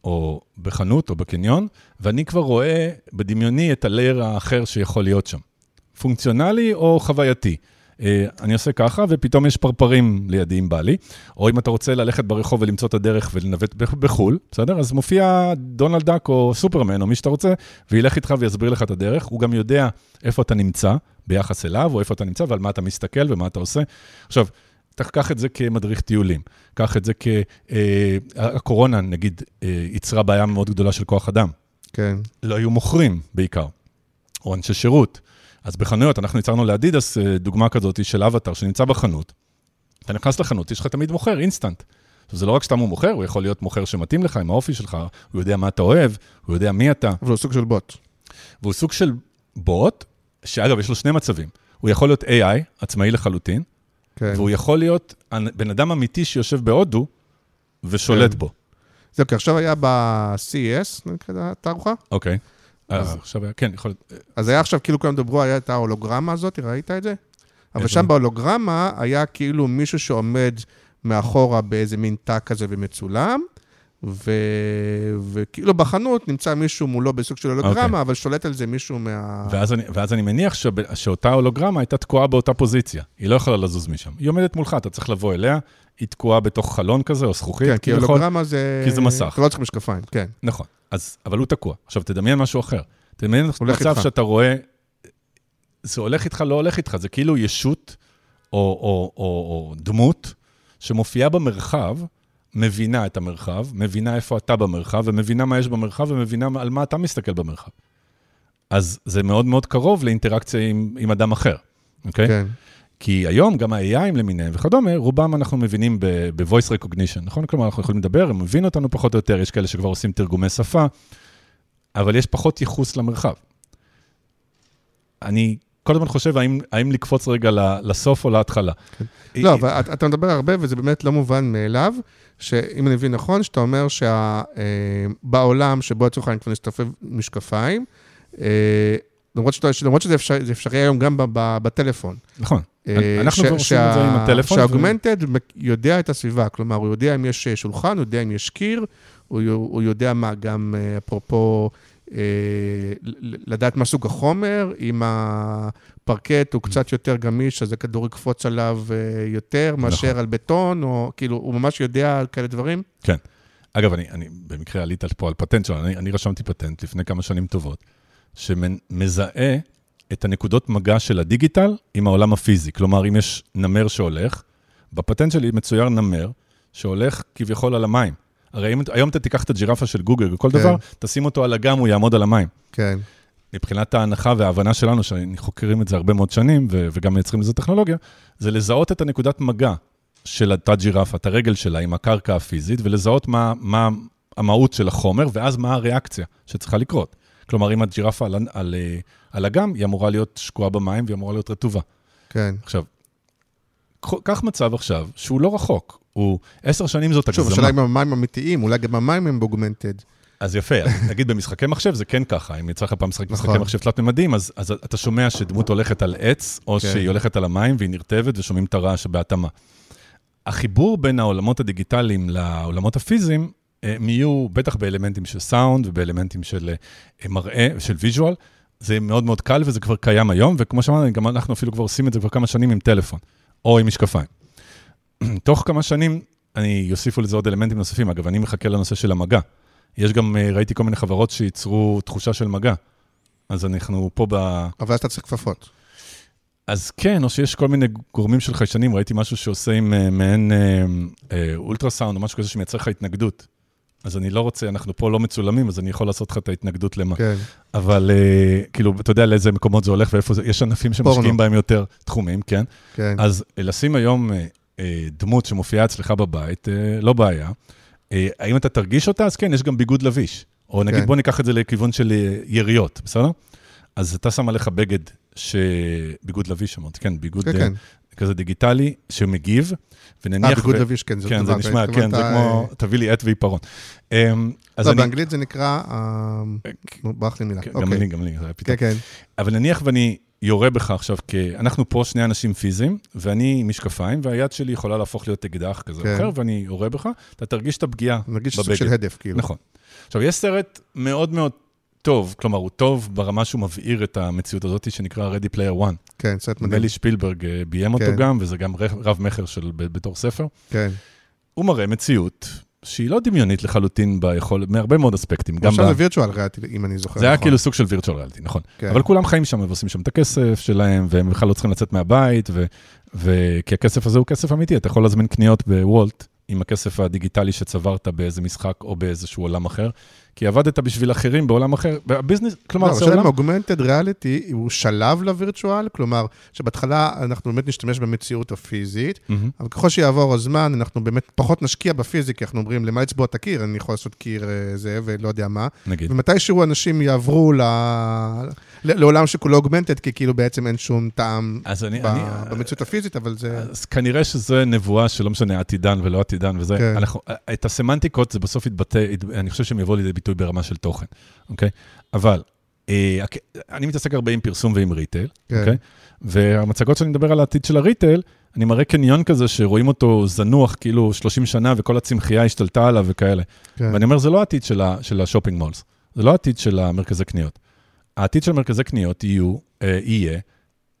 או בחנות, או בקניון, ואני כבר רואה בדמיוני את הלייר האחר שיכול להיות שם. פונקציונלי או חווייתי. אה, אני עושה ככה, ופתאום יש פרפרים לידי עם בעלי, או אם אתה רוצה ללכת ברחוב ולמצוא את הדרך ולנווט בח- בחו"ל, בסדר? אז מופיע דונלד דאק או סופרמן או מי שאתה רוצה, וילך איתך ויסביר לך את הדרך. הוא גם יודע איפה אתה נמצא ביחס אליו, או איפה אתה נמצא ועל מה אתה מסתכל ומה אתה עושה. עכשיו, תקח את זה כמדריך טיולים, קח את זה כ... אה, הקורונה, נגיד, אה, יצרה בעיה מאוד גדולה של כוח אדם. כן. לא היו מוכרים בעיקר, או אנשי שירות. אז בחנויות, אנחנו יצרנו לאדידס אה, דוגמה כזאת של אבטר שנמצא בחנות. אתה נכנס לחנות, יש לך תמיד מוכר, אינסטנט. זה לא רק סתם הוא מוכר, הוא יכול להיות מוכר שמתאים לך, עם האופי שלך, הוא יודע מה אתה אוהב, הוא יודע מי אתה, אבל הוא סוג של בוט. והוא סוג של בוט, שאגב, יש לו שני מצבים. הוא יכול להיות AI, עצמאי לחלוטין, כן. והוא יכול להיות בן אדם אמיתי שיושב בהודו ושולט כן. בו. זהו, כי עכשיו היה ב-CES, נקרא התערוכה, אוקיי. אז- אז עכשיו, היה- כן, יכול להיות. אז היה עכשיו, כאילו כולם דיברו, היה את ההולוגרמה הזאת, ראית את זה? אבל? שם בהולוגרמה היה כאילו מישהו שעומד מאחורה באיזה מין תא כזה ומצולם. וכאילו בחנות נמצא מישהו מולו בסוג של הולוגרמה, אוקיי. אבל שולט על זה מישהו מה... ואז אני, ואז אני מניח שב, שאותה הולוגרמה הייתה תקועה באותה פוזיציה. היא לא יכולה לזוז משם. היא עומדת מולך, אתה צריך לבוא אליה, היא תקועה בתוך חלון כזה או זכוכית. כן, כי. הולוגרמה זה... כי זה מסך. אתה לא צריך משקפיים, כן. נכון, אז, אבל הוא תקוע. עכשיו, תדמיין משהו אחר. תדמיין מצב איתך. שאתה רואה, זה הולך איתך, לא הולך איתך, זה כאילו ישות או, או, או, או דמות שמופיעה במרחב, מבינה את המרחב, מבינה איפה אתה במרחב, ומבינה מה יש במרחב, ומבינה על מה אתה מסתכל במרחב. אז זה מאוד מאוד קרוב לאינטראקציה עם, עם אדם אחר, אוקיי? כן. כי היום גם ה-AIים למיניהם וכדומה, רובם אנחנו מבינים ב-voice recognition, נכון? כלומר, אנחנו יכולים לדבר, הם מבינים אותנו פחות או יותר, יש כאלה שכבר עושים תרגומי שפה, אבל יש פחות ייחוס למרחב. אני כל הזמן חושב האם, האם לקפוץ רגע לסוף או להתחלה. לא, אבל אתה- מדבר הרבה, וזה באמת לא מובן מאליו, שאם אני מבין נכון, שאתה אומר שבעולם שבו לצורך העניין כבר נסתופף משקפיים, אה, למרות שאתה- למרות שזה אפשר- אפשרי היום גם בטלפון. נכון. אה, אנחנו כבר עושים את זה עם הטלפון. ו- שהאוגמנטד יודע את הסביבה, כלומר, הוא יודע אם יש שולחן, הוא יודע אם יש קיר, הוא, הוא יודע מה, גם אה, אפרופו, אה, לדעת מה סוג החומר, אם הפרקט הוא קצת יותר גמיש, אז הכדור יקפוץ עליו אה, יותר מאשר נכון. על בטון, או כאילו, הוא ממש יודע על כאלה דברים. כן. אגב, אני, אני במקרה עלית פה על פטנט שלנו, אני, אני רשמתי פטנט לפני כמה שנים טובות, שמזהה את הנקודות מגע של הדיגיטל עם העולם הפיזי. כלומר, אם יש נמר שהולך, בפטנט שלי מצויר נמר שהולך כביכול על המים. הרי אם, היום אתה תיקח את הג'ירפה של גוגל וכל כן. דבר, תשים אותו על אגם, הוא יעמוד על המים. כן, מבחינת ההנחה וההבנה שלנו, שאני חוקרים את זה הרבה מאוד שנים, ו- וגם מייצרים לזה טכנולוגיה, זה לזהות את הנקודת מגע של אותה ג'ירפה, את הרגל שלה עם הקרקע הפיזית, ולזהות מה, מה המהות של החומר, ואז מה הריאקציה שצריכה לקרות. כלומר, אם הג'ירפה על, על, אה, על אגם, היא אמורה להיות שקועה במים והיא אמורה להיות רטובה. כן. עכשיו, קח- מצב עכשיו שהוא לא רחוק, הוא עשר שנים זאת שוב, הגזמה. השאלה אם המים אמיתיים, אולי גם המים הם ב augmented. אז יפה, אז נגיד במשחקי מחשב זה כן ככה, אם יצא לך פעם לשחק משחקי נכון. מחשב תלת-ממדיים, אז, אז אתה שומע שדמות הולכת על עץ, או כן. שהיא הולכת על המים והיא נרטבת ושומעים את הרעש בהתאמה. החיבור בין העולמות הדיגיטליים לעולמות הפיזיים, אה, הם יהיו בטח באלמנטים של סאונד ובאלמנטים של אה, מראה, של visual, זה מאוד מאוד קל וזה כבר קיים היום, וכמו שאמרנו, גם אנחנו אפילו כבר עושים את זה כבר כמה שנים עם טלפון, או עם משקפיים. תוך כמה שנים, אני יוסיפו לזה עוד אלמנטים נוספים. אגב, אני מחכה לנושא של המגע. יש גם, אה, ראיתי כל מיני חברות שייצרו תחושה של מגע. אז אנחנו פה ב... אבל אתה צריך כפפות. אז כן, או שיש כל מיני גורמים של חיישנים, ראיתי משהו שעושה עם אה, מעין אה, אה, אולטרסאונד או משהו כזה שמייצר לך התנגדות. אז אני לא רוצה, אנחנו פה לא מצולמים, אז אני יכול לעשות לך את ההתנגדות למה. כן. אבל אה, כאילו, אתה יודע לאיזה מקומות זה הולך ואיפה זה, יש ענפים שמשקיעים פורנו. בהם יותר תחומים, כן? כן. אז אה, לשים היום אה, אה, דמות שמופיעה אצלך בבית, אה, לא בעיה. אה, האם אתה תרגיש אותה? אז כן, יש גם ביגוד לביש. או נגיד, כן. בוא ניקח את זה לכיוון של יריות, בסדר? אז אתה שם עליך בגד, ש... ביגוד לביש, אמרתי, כן, ביגוד כן, אה, כן. כזה דיגיטלי, שמגיב, ונניח... אה, ביגוד ו- לביש, כן, זה כן, זה נשמע, כן, זה כמו, תביא לי עט ועיפרון. אה, אז לא. באנגלית זה נקרא, אה, ברח לי מילה. כן, גם אוקיי. לי, גם לי, זה היה פתאום. כן, כן. אבל נניח ואני יורה בך עכשיו, כי אנחנו פה שני אנשים פיזיים, ואני עם משקפיים, והיד שלי יכולה להפוך להיות אקדח כזה או כן. אחר, ואני יורה בך, אתה תרגיש את הפגיעה נגיד סוג בבגד. של הדף, כאילו. נכון. עכשיו, יש סרט מאוד מאוד טוב, כלומר, הוא טוב ברמה שהוא מבעיר את המציאות הזאת, שנקרא Ready Player One. כן, סרט מדהים. נדמה לי שפילברג אה, ביים אותו כן. גם, וזה גם רב-מכר של בתור ספר. כן. הוא מראה מציאות שהיא לא דמיונית לחלוטין ביכול, מהרבה מאוד אספקטים. גם עכשיו ב- זה וירטואל ריאליטי, אם אני זוכר זה היה נכון. כאילו סוג של וירטואל ריאליטי, נכון. כן. אבל כולם חיים שם ועושים שם את הכסף שלהם, והם בכלל לא צריכים לצאת מהבית, ו... ו... כי הכסף הזה הוא כסף אמיתי, אתה יכול להזמין קניות בוולט עם הכסף הדיגיטלי שצברת באיזה משחק או באיזשהו עולם אחר, כי עבדת בשביל אחרים בעולם אחר, והביזנס, כלומר, לא, זה עולם... אוגמנטד ריאליטי הוא שלב לווירטואל, כלומר, שבהתחלה אנחנו באמת נשתמש במציאות הפיזית, מהמם. אבל ככל שיעבור הזמן, אנחנו באמת פחות נשקיע בפיזי, כי אנחנו אומרים, למה לצבוע את הקיר? אני יכול לעשות קיר אה, זה ולא יודע מה. נגיד. ומתישהו אנשים יעברו ל... לעולם שכולו augmented, כי כאילו בעצם אין שום טעם אני... ב- אני... במציאות הפיזית, אבל זה... אז כנראה שזה נבואה שלא משנה עתידן ולא עתידן וזה, כן. אנחנו, את הסמנטיקות זה בסוף יתבטא, אני חושב שהם יבואו לידי ביטוי ברמה של תוכן, אוקיי? אבל אה, אני מתעסק הרבה עם פרסום ועם retail, כן. אוקיי? והמצגות שאני מדבר על העתיד של ה retail, אני מראה קניון כזה שרואים אותו זנוח כאילו 30 שנה וכל הצמחייה השתלטה עליו וכאלה. כן. ואני אומר, זה לא העתיד של, ה, של ה shopping malls, זה לא העתיד של המרכזי קניות. העתיד של מרכזי קניות יהיו, אה, יהיה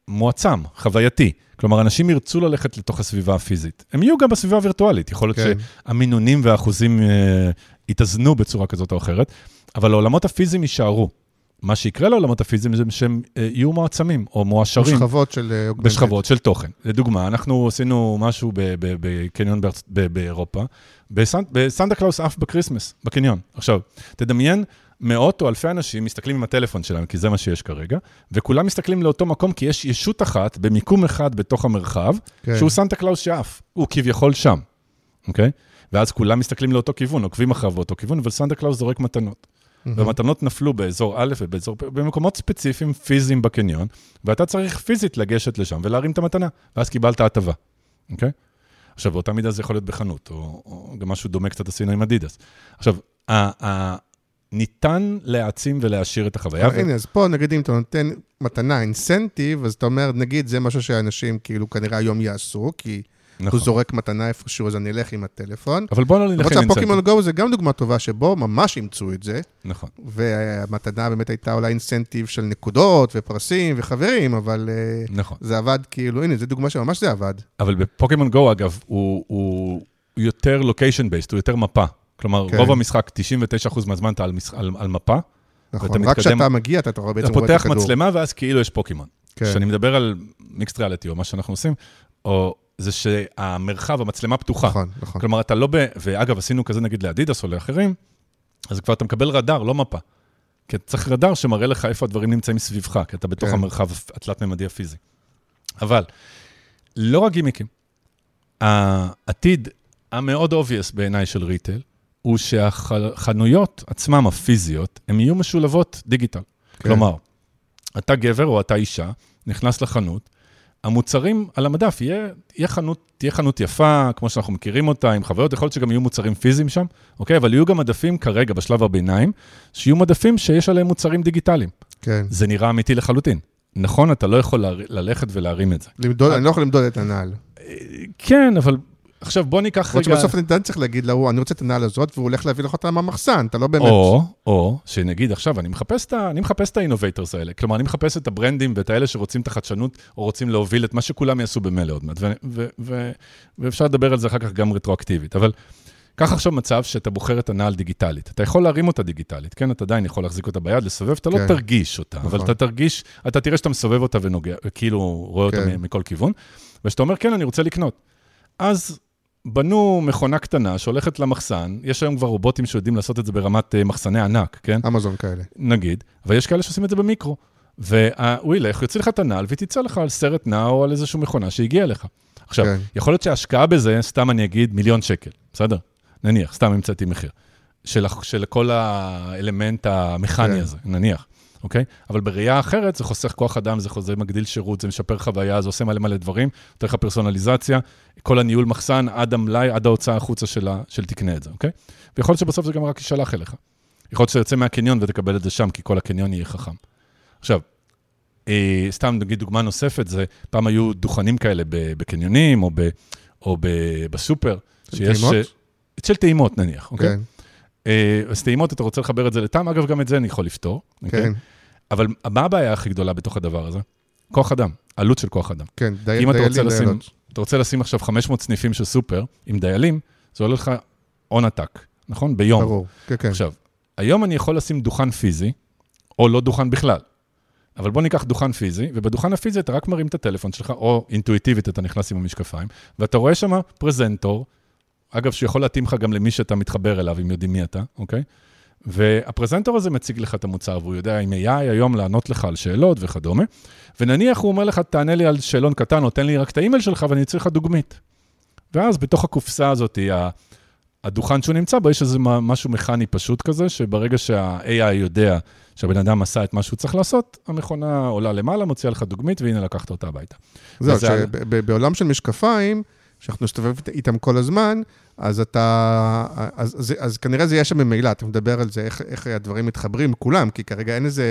מועצם, חווייתי. כלומר, אנשים ירצו ללכת לתוך הסביבה הפיזית. הם יהיו גם בסביבה הווירטואלית, יכול להיות כן. שהמינונים והאחוזים אה, יתאזנו בצורה כזאת או אחרת, אבל העולמות הפיזיים יישארו. מה שיקרה לעולמות הפיזיים זה שהם אה, יהיו מועצמים או מועשרים. בשכבות של אה. בשכבות של תוכן. לדוגמה, אנחנו עשינו משהו בקניון בארצ- באירופה, בסנ- בסנטה קלאוס עף ב Christmas, בקניון. עכשיו, תדמיין מאות או אלפי אנשים מסתכלים עם הטלפון שלהם, כי זה מה שיש כרגע, וכולם מסתכלים לאותו מקום, כי יש ישות אחת במיקום אחד בתוך המרחב, כן. שהוא סנטה קלאוס שעף, הוא כביכול שם, אוקיי? ואז כולם מסתכלים לאותו כיוון, עוקבים אחריו באותו כיוון, אבל סנטה קלאוס זורק מתנות. והמתנות נפלו באזור א' ובאזור, במקומות ספציפיים פיזיים בקניון, ואתה צריך פיזית לגשת לשם ולהרים את המתנה, ואז קיבלת הטבה, אוקיי? עכשיו, באותה מידה זה יכול להיות בחנות, או, או גם משהו דומה קצת עשינו עם אדידס. עכשיו, ה, ה, ניתן להעצים ולהעשיר את החוויה. אבל הנה, אז פה נגיד אם אתה נותן מתנה, אינסנטיב, אז אתה אומר, נגיד זה משהו שאנשים כאילו כנראה היום יעשו, כי נכון. הוא זורק מתנה איפשהו, אז אני אלך עם הטלפון. אבל בוא לא נלך למרות עם אינסנטיב. שהפוקימון גו זה גם דוגמה טובה, שבו ממש אימצו את זה, נכון. והמתנה באמת הייתה אולי אינסנטיב של נקודות ופרסים וחברים, אבל אה, נכון. זה עבד כאילו, הנה, זו דוגמה שממש זה עבד. אבל בפוקימון גו, אגב, הוא, הוא יותר לוקיישן בייסט, הוא יותר מפה. כלומר, כן. רוב המשחק, 99% מהזמן אתה על, על, על מפה, נכון, רק כשאתה מגיע, אתה רואה בעצם אתה רואה את פותח הכדור. מצלמה ואז כאילו יש פוקימון. כן. כשאני מדבר על מיקסט ריאליטי, או מה שאנחנו עושים, או זה שהמרחב, המצלמה פתוחה. נכון, נכון. כלומר, אתה לא ב... ואגב, עשינו כזה נגיד לאדידס או לאחרים, אז כבר אתה מקבל רדאר, לא מפה. כי אתה צריך רדאר שמראה לך איפה הדברים נמצאים סביבך, כי אתה בתוך כן. המרחב התלת-ממדי הפיזי. אבל, לא רק גימיקים. העתיד המאוד obvious בעיניי של ריטל, הוא שהחנויות עצמן, הפיזיות, הן יהיו משולבות דיגיטל. כן. כלומר, אתה גבר או אתה אישה, נכנס לחנות, המוצרים על המדף, יהיה, יהיה חנות, תהיה חנות יפה, כמו שאנחנו מכירים אותה, עם חוויות, יכול להיות שגם יהיו מוצרים פיזיים שם, אוקיי? אבל יהיו גם מדפים כרגע, בשלב הביניים, שיהיו מדפים שיש עליהם מוצרים דיגיטליים. כן. זה נראה אמיתי לחלוטין. נכון, אתה לא יכול ללכת ולהרים את זה. למדוד, אני לא יכול למדוד את הנעל. כן, אבל עכשיו בוא ניקח רגע... שבסוף אני צריך להגיד להוא, אני רוצה את הנעל הזאת, והוא הולך להביא לך אותה מהמחסן, אתה לא באמת... או, או, שנגיד עכשיו, אני מחפש את ה- אני מחפש את ה innovators האלה. כלומר, אני מחפש את ה brandים ואת האלה שרוצים את החדשנות, או רוצים להוביל את מה שכולם יעשו במילא עוד מעט. ו- ו- ו- ואפשר לדבר על זה אחר כך גם רטרואקטיבית. אבל קח עכשיו מצב שאתה בוחר את הנעל דיגיטלית. אתה יכול להרים אותה דיגיטלית, כן? אתה עדיין יכול להחזיק אותה ביד, לסובב, אתה לא כן. תרגיש אותה, אבל נכון. אתה תרגיש, אתה תראה שאתה מסובב אותה ונוגע, כאילו רואה אותה כן. מ- מכל כיוון, ושאתה אומר, כן, אני רוצה לקנות. אז בנו מכונה קטנה שהולכת למחסן, יש היום כבר רובוטים שיודעים לעשות את זה ברמת אה, מחסני ענק, כן? אמזון כאלה. נגיד, ויש כאלה שעושים את זה במיקרו. והוא ילך, יוציא לך את הנעל, והיא תצא לך על סרט נע או על איזושהי מכונה שהגיעה לך. עכשיו, כן. יכול להיות שההשקעה בזה, סתם אני אגיד, מיליון שקל, בסדר? נניח, סתם המצאתי מחיר. של, של כל האלמנט המכני כן. הזה, נניח, אוקיי? אבל בראייה אחרת, זה חוסך כוח אדם, זה חוזה מגדיל שירות, זה משפר חוויה, זה עושה מלא מלא דברים, נותן לך פרסונליזציה, כל הניהול מחסן, עד המלאי, עד ההוצאה החוצה של, ה- של תקנה את זה, אוקיי? ויכול להיות שבסוף זה גם רק יישלח אליך. יכול להיות שאתה יוצא מהקניון ותקבל את זה שם, כי כל הקניון יהיה חכם. עכשיו, אה, סתם נגיד דוגמה נוספת, זה פעם היו דוכנים כאלה בקניונים או, ב, או ב, בסופר. של טעימות? אה, של טעימות נניח, אוקיי? כן, אז טעימות, אתה רוצה לחבר את זה לטעם, אגב, גם את זה אני יכול לפתור. אוקיי? כן, אבל מה הבעיה הכי גדולה בתוך הדבר הזה? כוח אדם, עלות של כוח אדם. כן, אם דיילים, לשים, דיילות. אתה רוצה לשים עכשיו 500 סניפים של סופר עם דיילים, זה עולה לך הון עתק, נכון? ביום. ברור, כן, כן. עכשיו, היום אני יכול לשים דוכן פיזי, או לא דוכן בכלל. אבל בוא ניקח דוכן פיזי, ובדוכן הפיזי אתה רק מרים את הטלפון שלך, או אינטואיטיבית אתה נכנס עם המשקפיים, ואתה רואה שם פרזנטור, אגב, שיכול להתאים לך גם למי שאתה מתחבר אליו, אם יודעים מי אתה, אוקיי? והפרזנטור הזה מציג לך את המוצר, והוא יודע עם AI היום לענות לך על שאלות וכדומה, ונניח הוא אומר לך, תענה לי על שאלון קטן, או תן לי רק את האימייל שלך ואני אצא לך דוגמית. ואז בתוך הקופסה הזאת, הדוכן שהוא נמצא בו, יש איזה משהו מכני פשוט כזה, שברגע שה-AI יודע שהבן אדם עשה את מה שהוא צריך לעשות, המכונה עולה למעלה, מוציאה לך דוגמית, והנה לקחת אותה הביתה. זהו, וזה על- שבעולם של משקפיים, שאנחנו נסתובב איתם כל הזמן, אז אתה, אז, אז, אז כנראה זה יהיה שם ממילא, אתה מדבר על זה, איך, איך הדברים מתחברים, כולם, כי כרגע אין איזה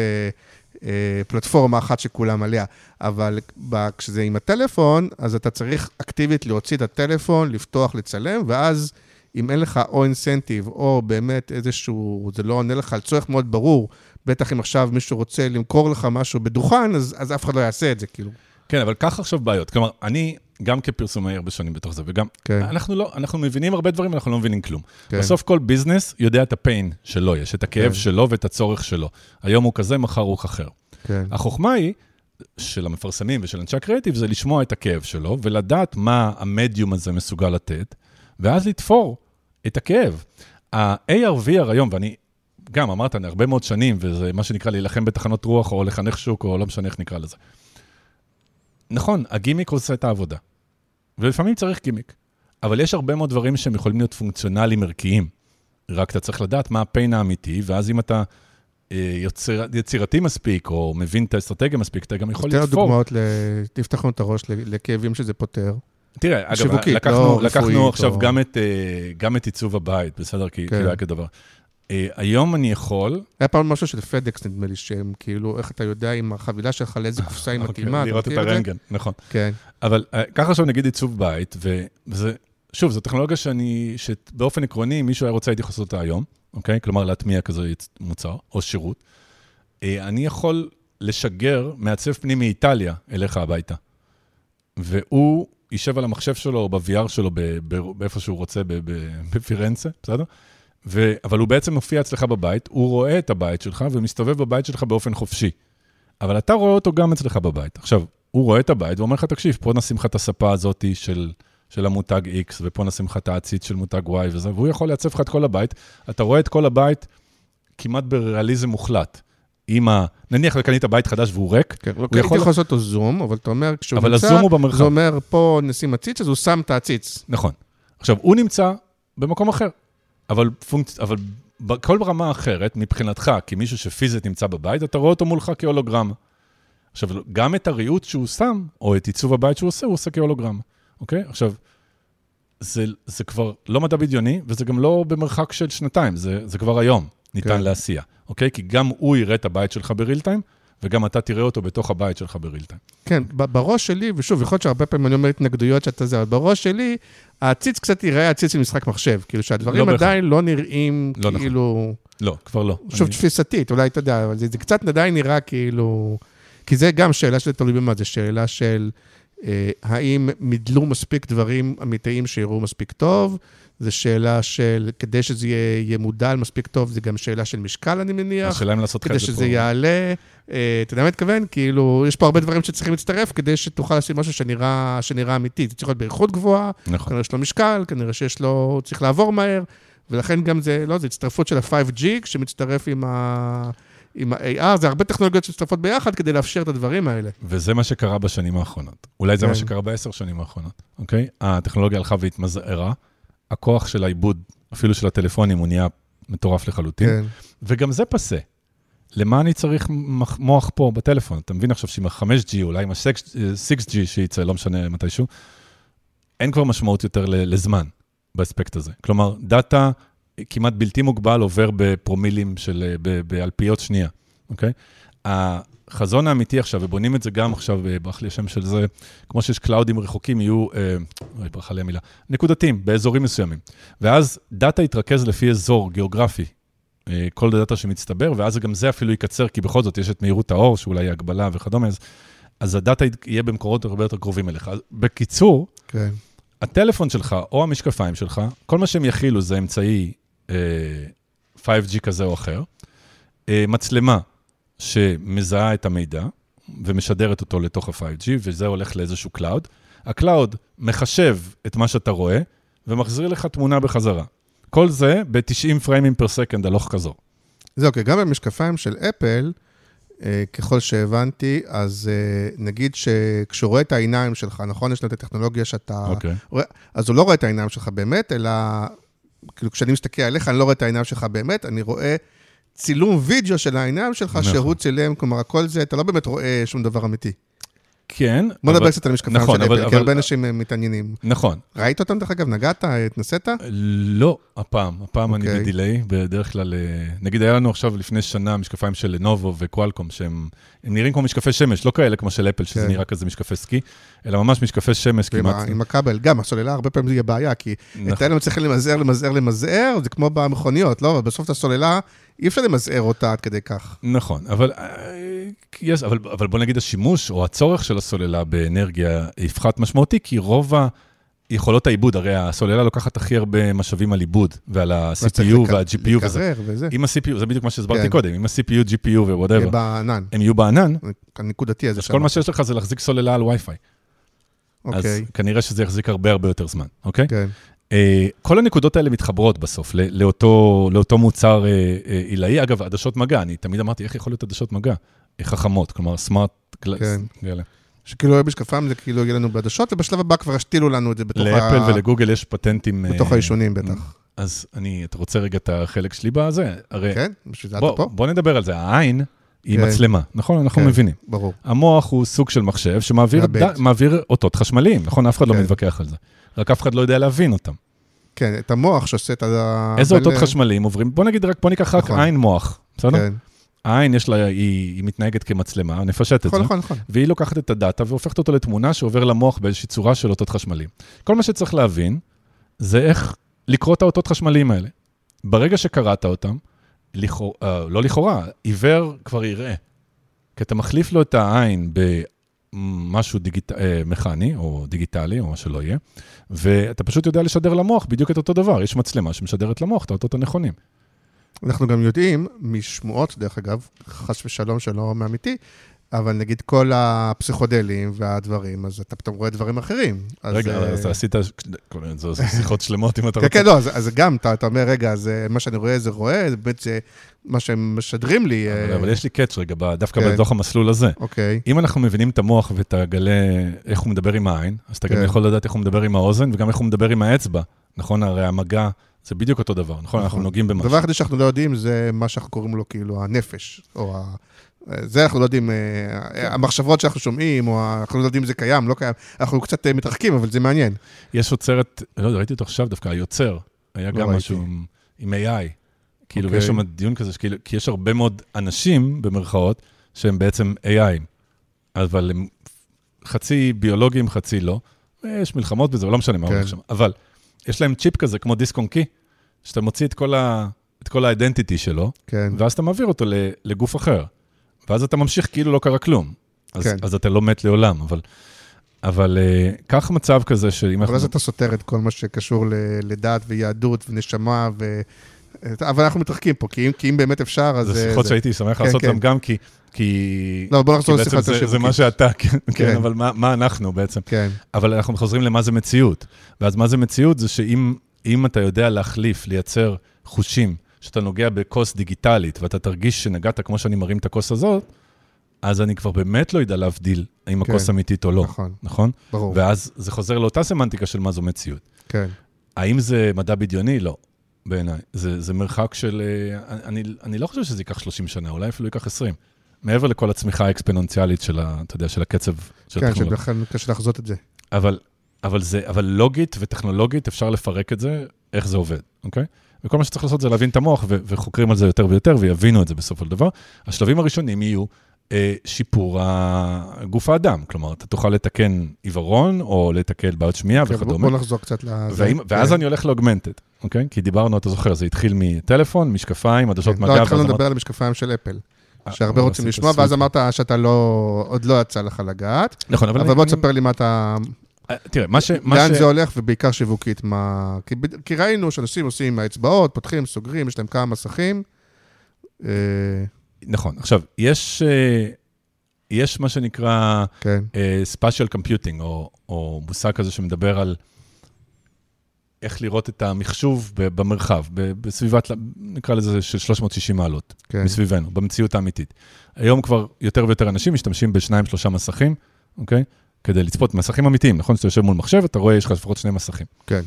אה, פלטפורמה אחת שכולם עליה, אבל ב, כשזה עם הטלפון, אז אתה צריך אקטיבית להוציא את הטלפון, לפתוח, לצלם, ואז אם אין לך או אינסנטיב, או באמת איזשהו, זה לא עונה לך על צורך מאוד ברור, בטח אם עכשיו מישהו רוצה למכור לך משהו בדוכן, אז, אז אף אחד לא יעשה את זה, כאילו. כן, אבל קח עכשיו בעיות. כלומר, אני גם כפרסומאי הרבה שנים בתוך זה, וגם, כן. אנחנו לא, אנחנו מבינים הרבה דברים, אנחנו לא מבינים כלום. כן. בסוף כל ביזנס יודע את הפיין שלו, יש את הכאב כן. שלו ואת הצורך שלו. היום הוא כזה, מחר הוא אחר. כן. החוכמה היא, של המפרסמים ושל אנשי הקריאיטיב, זה לשמוע את הכאב שלו, ולדעת מה המדיום הזה מסוגל לתת, ואז לתפור את הכאב. ה-AR-VR היום, ואני גם אמרת, הרבה מאוד שנים, וזה מה שנקרא להילחם בתחנות רוח, או לחנך שוק, או לא משנה איך נקרא לזה. נכון, הגימיק עושה את העבודה. ולפעמים צריך גימיק. אבל יש הרבה מאוד דברים שהם יכולים להיות פונקציונליים ערכיים. רק אתה צריך לדעת מה הפיין האמיתי, ואז אם אתה אה, יוצר, יצירתי מספיק, או מבין את האסטרטגיה מספיק, אתה גם יכול תן לתפור. דוגמאות, ל- תפתח לנו את הראש לכאבים שזה פותר. תראה, אגב, שיווקית, לקחנו, לא לקחנו עכשיו או- גם, את, אה, גם את עיצוב הבית, בסדר? כי כן. כאילו היה כדבר. אה, היום אני יכול... היה פעם משהו של פדקס, נדמה לי, שהם כאילו, איך אתה יודע עם החבילה שלך לאיזה קופסה היא מתאימה, אוקיי, לראות את? הרנטגן, נכון. כן. אבל אה, ככה עכשיו נגיד עיצוב בית, וזה, שוב, זו טכנולוגיה שאני, שבאופן עקרוני, אם מישהו היה רוצה, הייתי יכול לעשות אותה היום, אוקיי? כלומר, להטמיע כזה מוצר או שירות. אה, אני יכול לשגר מעצב פנים מאיטליה אליך הביתה. והוא יישב על המחשב שלו או ב-VR שלו, באיפה שהוא רוצה, בפירנצה, בסדר? ו- אבל הוא בעצם מופיע אצלך בבית, הוא רואה את הבית שלך ומסתובב בבית שלך באופן חופשי. אבל אתה רואה אותו גם אצלך בבית. עכשיו, הוא רואה את הבית ואומר לך, תקשיב, פה נשים לך את הספה הזאת של, של המותג X, ופה נשים לך את העציץ של מותג Y וזה, והוא יכול לעצב לך את כל הבית. אתה רואה את כל הבית כמעט בריאליזם מוחלט. עם ה... נניח וקנית בית חדש והוא ריק, כן, הוא יכול- יכול לעשות אותו זום, אבל אתה אומר, כשהוא אבל נמצא, הזום הוא במרחב. זה אומר, פה נשים עציץ, אז הוא שם את העציץ. נכון. עכשיו, הוא נמצא במקום אחר, אבל, פונקצ... אבל בכל רמה אחרת, מבחינתך, כמישהו שפיזית נמצא בבית, אתה רואה אותו מולך כהולוגרמה. עכשיו, גם את הריהוט שהוא שם, או את עיצוב הבית שהוא עושה, הוא עושה כהולוגרמה, אוקיי? עכשיו, זה, זה כבר לא מדע בדיוני, וזה גם לא במרחק של שנתיים, זה, זה כבר היום ניתן כן. להסיע, אוקיי? כי גם הוא יראה את הבית שלך בריל טיים, וגם אתה תראה אותו בתוך הבית שלך בריל טיים. כן, בראש שלי, ושוב, יכול להיות שהרבה פעמים אני אומר התנגדויות שאתה זה, אבל בראש שלי, העציץ קצת ייראה עציץ של משחק מחשב. כאילו שהדברים לא. עדיין לא נראים לא נכון. כאילו... לא, כבר לא. שוב, אני- תפיסתית, אולי אתה יודע, אבל זה, זה קצת עדיין נראה כאילו... כי זה גם שאלה שזה תלוי במה, זה שאלה של אה, האם מדלו מספיק דברים אמיתיים שיראו מספיק טוב, זה שאלה של, כדי שזה יהיה, יהיה מודל מספיק טוב, זה גם שאלה של משקל, אני מניח. השאלה אם לעשות לך כדי את זה שזה פה. יעלה, אה, אתה יודע מה אני מתכוון? כאילו, יש פה הרבה דברים שצריכים להצטרף כדי שתוכל לשים משהו שנראה, שנראה אמיתי. זה צריך להיות באיכות גבוהה, נכון. כנראה יש לו משקל, כנראה שיש לו, צריך לעבור מהר, ולכן גם זה, לא, זה הצטרפות של ה-5G, שמצטרף עם ה... עם ה-AR, זה הרבה טכנולוגיות שמצטרפות ביחד כדי לאפשר את הדברים האלה. וזה מה שקרה בשנים האחרונות. אולי זה כן. מה שקרה בעשר שנים האחרונות, אוקיי? הטכנולוגיה הלכה והתמזערה, הכוח של העיבוד, אפילו של הטלפונים, הוא נהיה מטורף לחלוטין, כן. וגם זה פסה. למה אני צריך מוח פה בטלפון? אתה מבין עכשיו שעם ה-5G, אולי עם ה-6G שייצא, לא משנה מתישהו, אין כבר משמעות יותר לזמן באספקט הזה. כלומר, דאטה כמעט בלתי מוגבל עובר בפרומילים של, ב- באלפיות שנייה, אוקיי? החזון האמיתי עכשיו, ובונים את זה גם עכשיו, אה, ברח לי השם של זה, כמו שיש cloudים רחוקים, יהיו, אה, אוי, ברחה לי המילה, נקודתיים, באזורים מסוימים. ואז data יתרכז לפי אזור גיאוגרפי, אה, כל data שמצטבר, ואז גם זה אפילו יקצר, כי בכל זאת יש את מהירות האור, שאולי היא הגבלה וכדומה, אז, אז ה data יהיה במקורות הרבה יותר קרובים אליך. אז בקיצור, כן. הטלפון שלך או המשקפיים שלך, כל מה שהם יכילו זה אמצעי אה, 5G כזה או אחר, אה, מצלמה שמזהה את המידע ומשדרת אותו לתוך ה-5G, וזה הולך לאיזשהו cloud. ה cloud מחשב את מה שאתה רואה ומחזיר לך תמונה בחזרה. כל זה ב-90 frameים per second הלוך חזור. זה אוקיי, גם במשקפיים של אפל, אה, ככל שהבנתי, אז אה, נגיד שכשהוא רואה את העיניים שלך, נכון? יש לו את הטכנולוגיה שאתה... אוקיי. רואה, אז הוא לא רואה את העיניים שלך באמת, אלא... כאילו, כשאני מסתכל עליך, אני לא רואה את העיניים שלך באמת, אני רואה צילום וידאו של העיניים שלך, נכון. שהוא צילם, כלומר, הכל זה, אתה לא באמת רואה שום דבר אמיתי. כן. בוא נדבר קצת על המשקפיים נכון, של אבל- אפל, כי אבל- הרבה אנשים אה, מתעניינים. נכון. ראית אותם, דרך אגב? נגעת? התנסית? לא, הפעם, הפעם אני אוקיי. בדיליי, בדרך כלל, אה, נגיד היה לנו עכשיו לפני שנה משקפיים של לנובו וקואלקום, שהם הם נראים כמו משקפי שמש, לא כאלה כמו של אפל, שזה כן. נראה כזה משקפי סקי, אלא ממש משקפי שמש ועם כמעט. עם הכבל, גם הסוללה, הרבה פעמים זה יהיה בעיה, כי את נכון. האלה צריכים למזער, למזער, למזער, זה כמו במכוניות, לא? אבל בסוף את הסוללה, אי אפשר למזער אותה עד כדי כך. נכון, אבל, אה, יש, אבל, אבל בוא נגיד השימוש או הצורך של הסוללה באנרגיה יפחת משמעותי, כי רוב יכולות העיבוד, הרי הסוללה לוקחת הכי הרבה משאבים על עיבוד ועל ה-CPU וה-GPU וזה. וזה. אם ה-CPU, זה בדיוק מה שהסברתי כן. קודם, אם ה-CPU, GPU ו-whatever, בענן, הם יהיו בענן, הנקודתי הזה אז כל מה שיש לך זה להחזיק סוללה על. אז אוקיי, כנראה שזה יחזיק הרבה הרבה יותר זמן, אוקיי? כן. אה, כל הנקודות האלה מתחברות בסוף לאותו, לאותו מוצר אה, אה, עילאי. אגב, עדשות מגע, אני תמיד אמרתי, איך יכול להיות עדשות מגע? חכמות, כלומר, סמארט גלס. כן. כאלה. שכאילו יהיה משקפיים זה כאילו יהיה לנו בעדשות, ובשלב הבא כבר ישתילו לנו את זה בתוך, לאפל ה... ולגוגל יש פטנטים... בתוך העישונים בטח. אז אני, אתה רוצה רגע את החלק שלי בזה? הרי, כן? בשביל זה אתה פה? בוא נדבר על זה. העין היא כן. מצלמה, נכון? אנחנו כן. מבינים. ברור. המוח הוא סוג של מחשב שמעביר. ד- אותות חשמליים, נכון? אף אחד לא כן. מתווכח על זה. רק אף אחד לא יודע להבין אותם. כן, את המוח שעושה את ה... איזה אותות חשמליים עוברים? בוא נגיד רק, בוא ניקח רק נכון. עין מוח, בסדר? כן. העין יש לה, היא, היא מתנהגת כמצלמה, נפשט את נכון, זה. נכון, נכון. והיא לוקחת את הדאטה והופכת אותו לתמונה שעובר למוח באיזושהי צורה של אותות חשמליים. כל מה שצריך להבין זה איך לקרוא את האותות חשמליים האלה. ברגע שקראת אותם, לכאורה, אה, לא לכאורה, עיוור כבר יראה. כי אתה מחליף לו את העין במשהו דיגיט... אה, מכני או דיגיטלי או מה שלא יהיה, ואתה פשוט יודע לשדר למוח בדיוק את אותו דבר. יש מצלמה שמשדרת למוח את האותות הנכונים. אנחנו גם יודעים, משמועות, דרך אגב, חס ושלום שלא מאמיתי, אבל נגיד כל הפסיכודלים והדברים, אז אתה פתאום רואה דברים אחרים. אז, רגע, אה, אז עשית כל מיני- זה שיחות שלמות אם אתה כן, רוצה. כן, לא, אז, אז גם, אתה, אתה אומר, רגע, אז אה, מה שאני רואה זה רואה, זה באמת זה מה שהם משדרים לי. אבל- אה, אבל יש לי קאץ' רגע, דווקא כן. בתוך המסלול הזה. אוקיי, אם אנחנו מבינים את המוח ואתה גלה איך הוא מדבר עם העין, אז אתה גם כן. יכול לדעת איך הוא מדבר עם האוזן וגם איך הוא מדבר עם האצבע. נכון? הרי המגע זה בדיוק אותו דבר, נכון? אנחנו נוגעים במשהו. הדבר היחידי שאנחנו לא יודעים זה מה שאנחנו קוראים לו כאילו הנפש, או ה... זה אנחנו לא יודעים, אה, המחשבות שאנחנו שומעים, או אנחנו לא יודעים אם זה קיים, לא קיים. אנחנו קצת אה, מתרחקים, אבל זה מעניין. יש יוצרת, לא יודע, ראיתי אותו עכשיו דווקא, היוצר, היה לא גם. משהו עם- AI. כאילו, אוקיי. ויש שם דיון כזה, כי יש הרבה מאוד אנשים, במרכאות, שהם בעצם AI, אבל הם חצי ביולוגיים, חצי לא. יש מלחמות בזה, אבל לא משנה מה כן. הולך שם. אבל יש להם צ'יפ כזה, כמו דיסק און קי, שאתה מוציא את כל ה- את כל האידנטיטי שלו, כן, ואז אתה מעביר אותו לגוף אחר. ואז אתה ממשיך כאילו לא קרה כלום. אז, כן. אז אתה לא מת לעולם, אבל... אבל uh, קח מצב כזה שאם אבל אז אתה סותר את כל מה שקשור ל- לדת ויהדות ונשמה, ו... אבל אנחנו מתרחקים פה, כי אם, כי אם באמת אפשר, אז... זה שיחות שהייתי שמח כן, לעשות כן. אותן גם כי... כי... לא, בוא נחזור בעצם יותר זה, זה מה. שאתה, כן, כן, כן. אבל מה, מה אנחנו בעצם? כן, אבל אנחנו חוזרים למה זה מציאות. ואז מה זה מציאות? זה שאם אם אתה יודע להחליף, לייצר חושים, שאתה נוגע בכוס דיגיטלית, ואתה תרגיש שנגעת כמו שאני מרים את הכוס הזאת, אז אני כבר באמת לא יודע להבדיל האם כן. הכוס אמיתית או לא, נכון, נכון? ברור, ואז זה חוזר לאותה סמנטיקה של מה זו מציאות. כן. האם זה מדע בדיוני? לא, בעיניי. זה, זה מרחק של... אה, אני, אני לא חושב שזה ייקח 30 שנה, אולי אפילו ייקח 20. מעבר לכל הצמיחה האקספוננציאלית של, ה, אתה יודע, של הקצב של כן, הטכנולוגיה. שבכלל קשה לחזות את זה. אבל, אבל, זה, אבל לוגית וטכנולוגית אפשר לפרק את זה, איך זה עובד, אוקיי? וכל מה שצריך לעשות זה להבין את המוח, ו- וחוקרים על זה יותר ויותר, ויבינו את זה בסופו של דבר. השלבים הראשונים יהיו אה, שיפור גוף האדם. כלומר, אתה תוכל לתקן עיוורון, או לתקן בעיות שמיעה כן, בוא- וכדומה. בוא נחזור קצת לזה. והאם, ואז כן. אני הולך לאוגמנטד, אוקיי? כי דיברנו, אתה זוכר, זה התחיל מטלפון, משקפיים, עדשות כן, מגע, לא, התחלנו לדבר על המשקפיים של אפל, אה, שהרבה רוצים לשמוע, ואז. אמרת שאתה לא, עוד לא יצא לך לגעת, נכון, אבל... אבל בוא תספר לי מה אתה, אה, תראה, מה ש... לאן זה הולך, ובעיקר שיווקית, מה... כי ראינו שאנשים עושים עם האצבעות, פותחים, סוגרים, יש להם כמה מסכים. אה, נכון. עכשיו, יש, אה, יש מה שנקרא כן, אה, spatial computing, או, או מושג כזה שמדבר על איך לראות את המחשוב במרחב, בסביבת, נקרא לזה של 360 מעלות, כן. מסביבנו, במציאות האמיתית. היום כבר יותר ויותר אנשים משתמשים בשניים, שלושה מסכים, אוקיי? כדי לצפות, מסכים אמיתיים, נכון? כשאתה יושב מול מחשב, אתה רואה, יש לך לפחות שני מסכים. כן,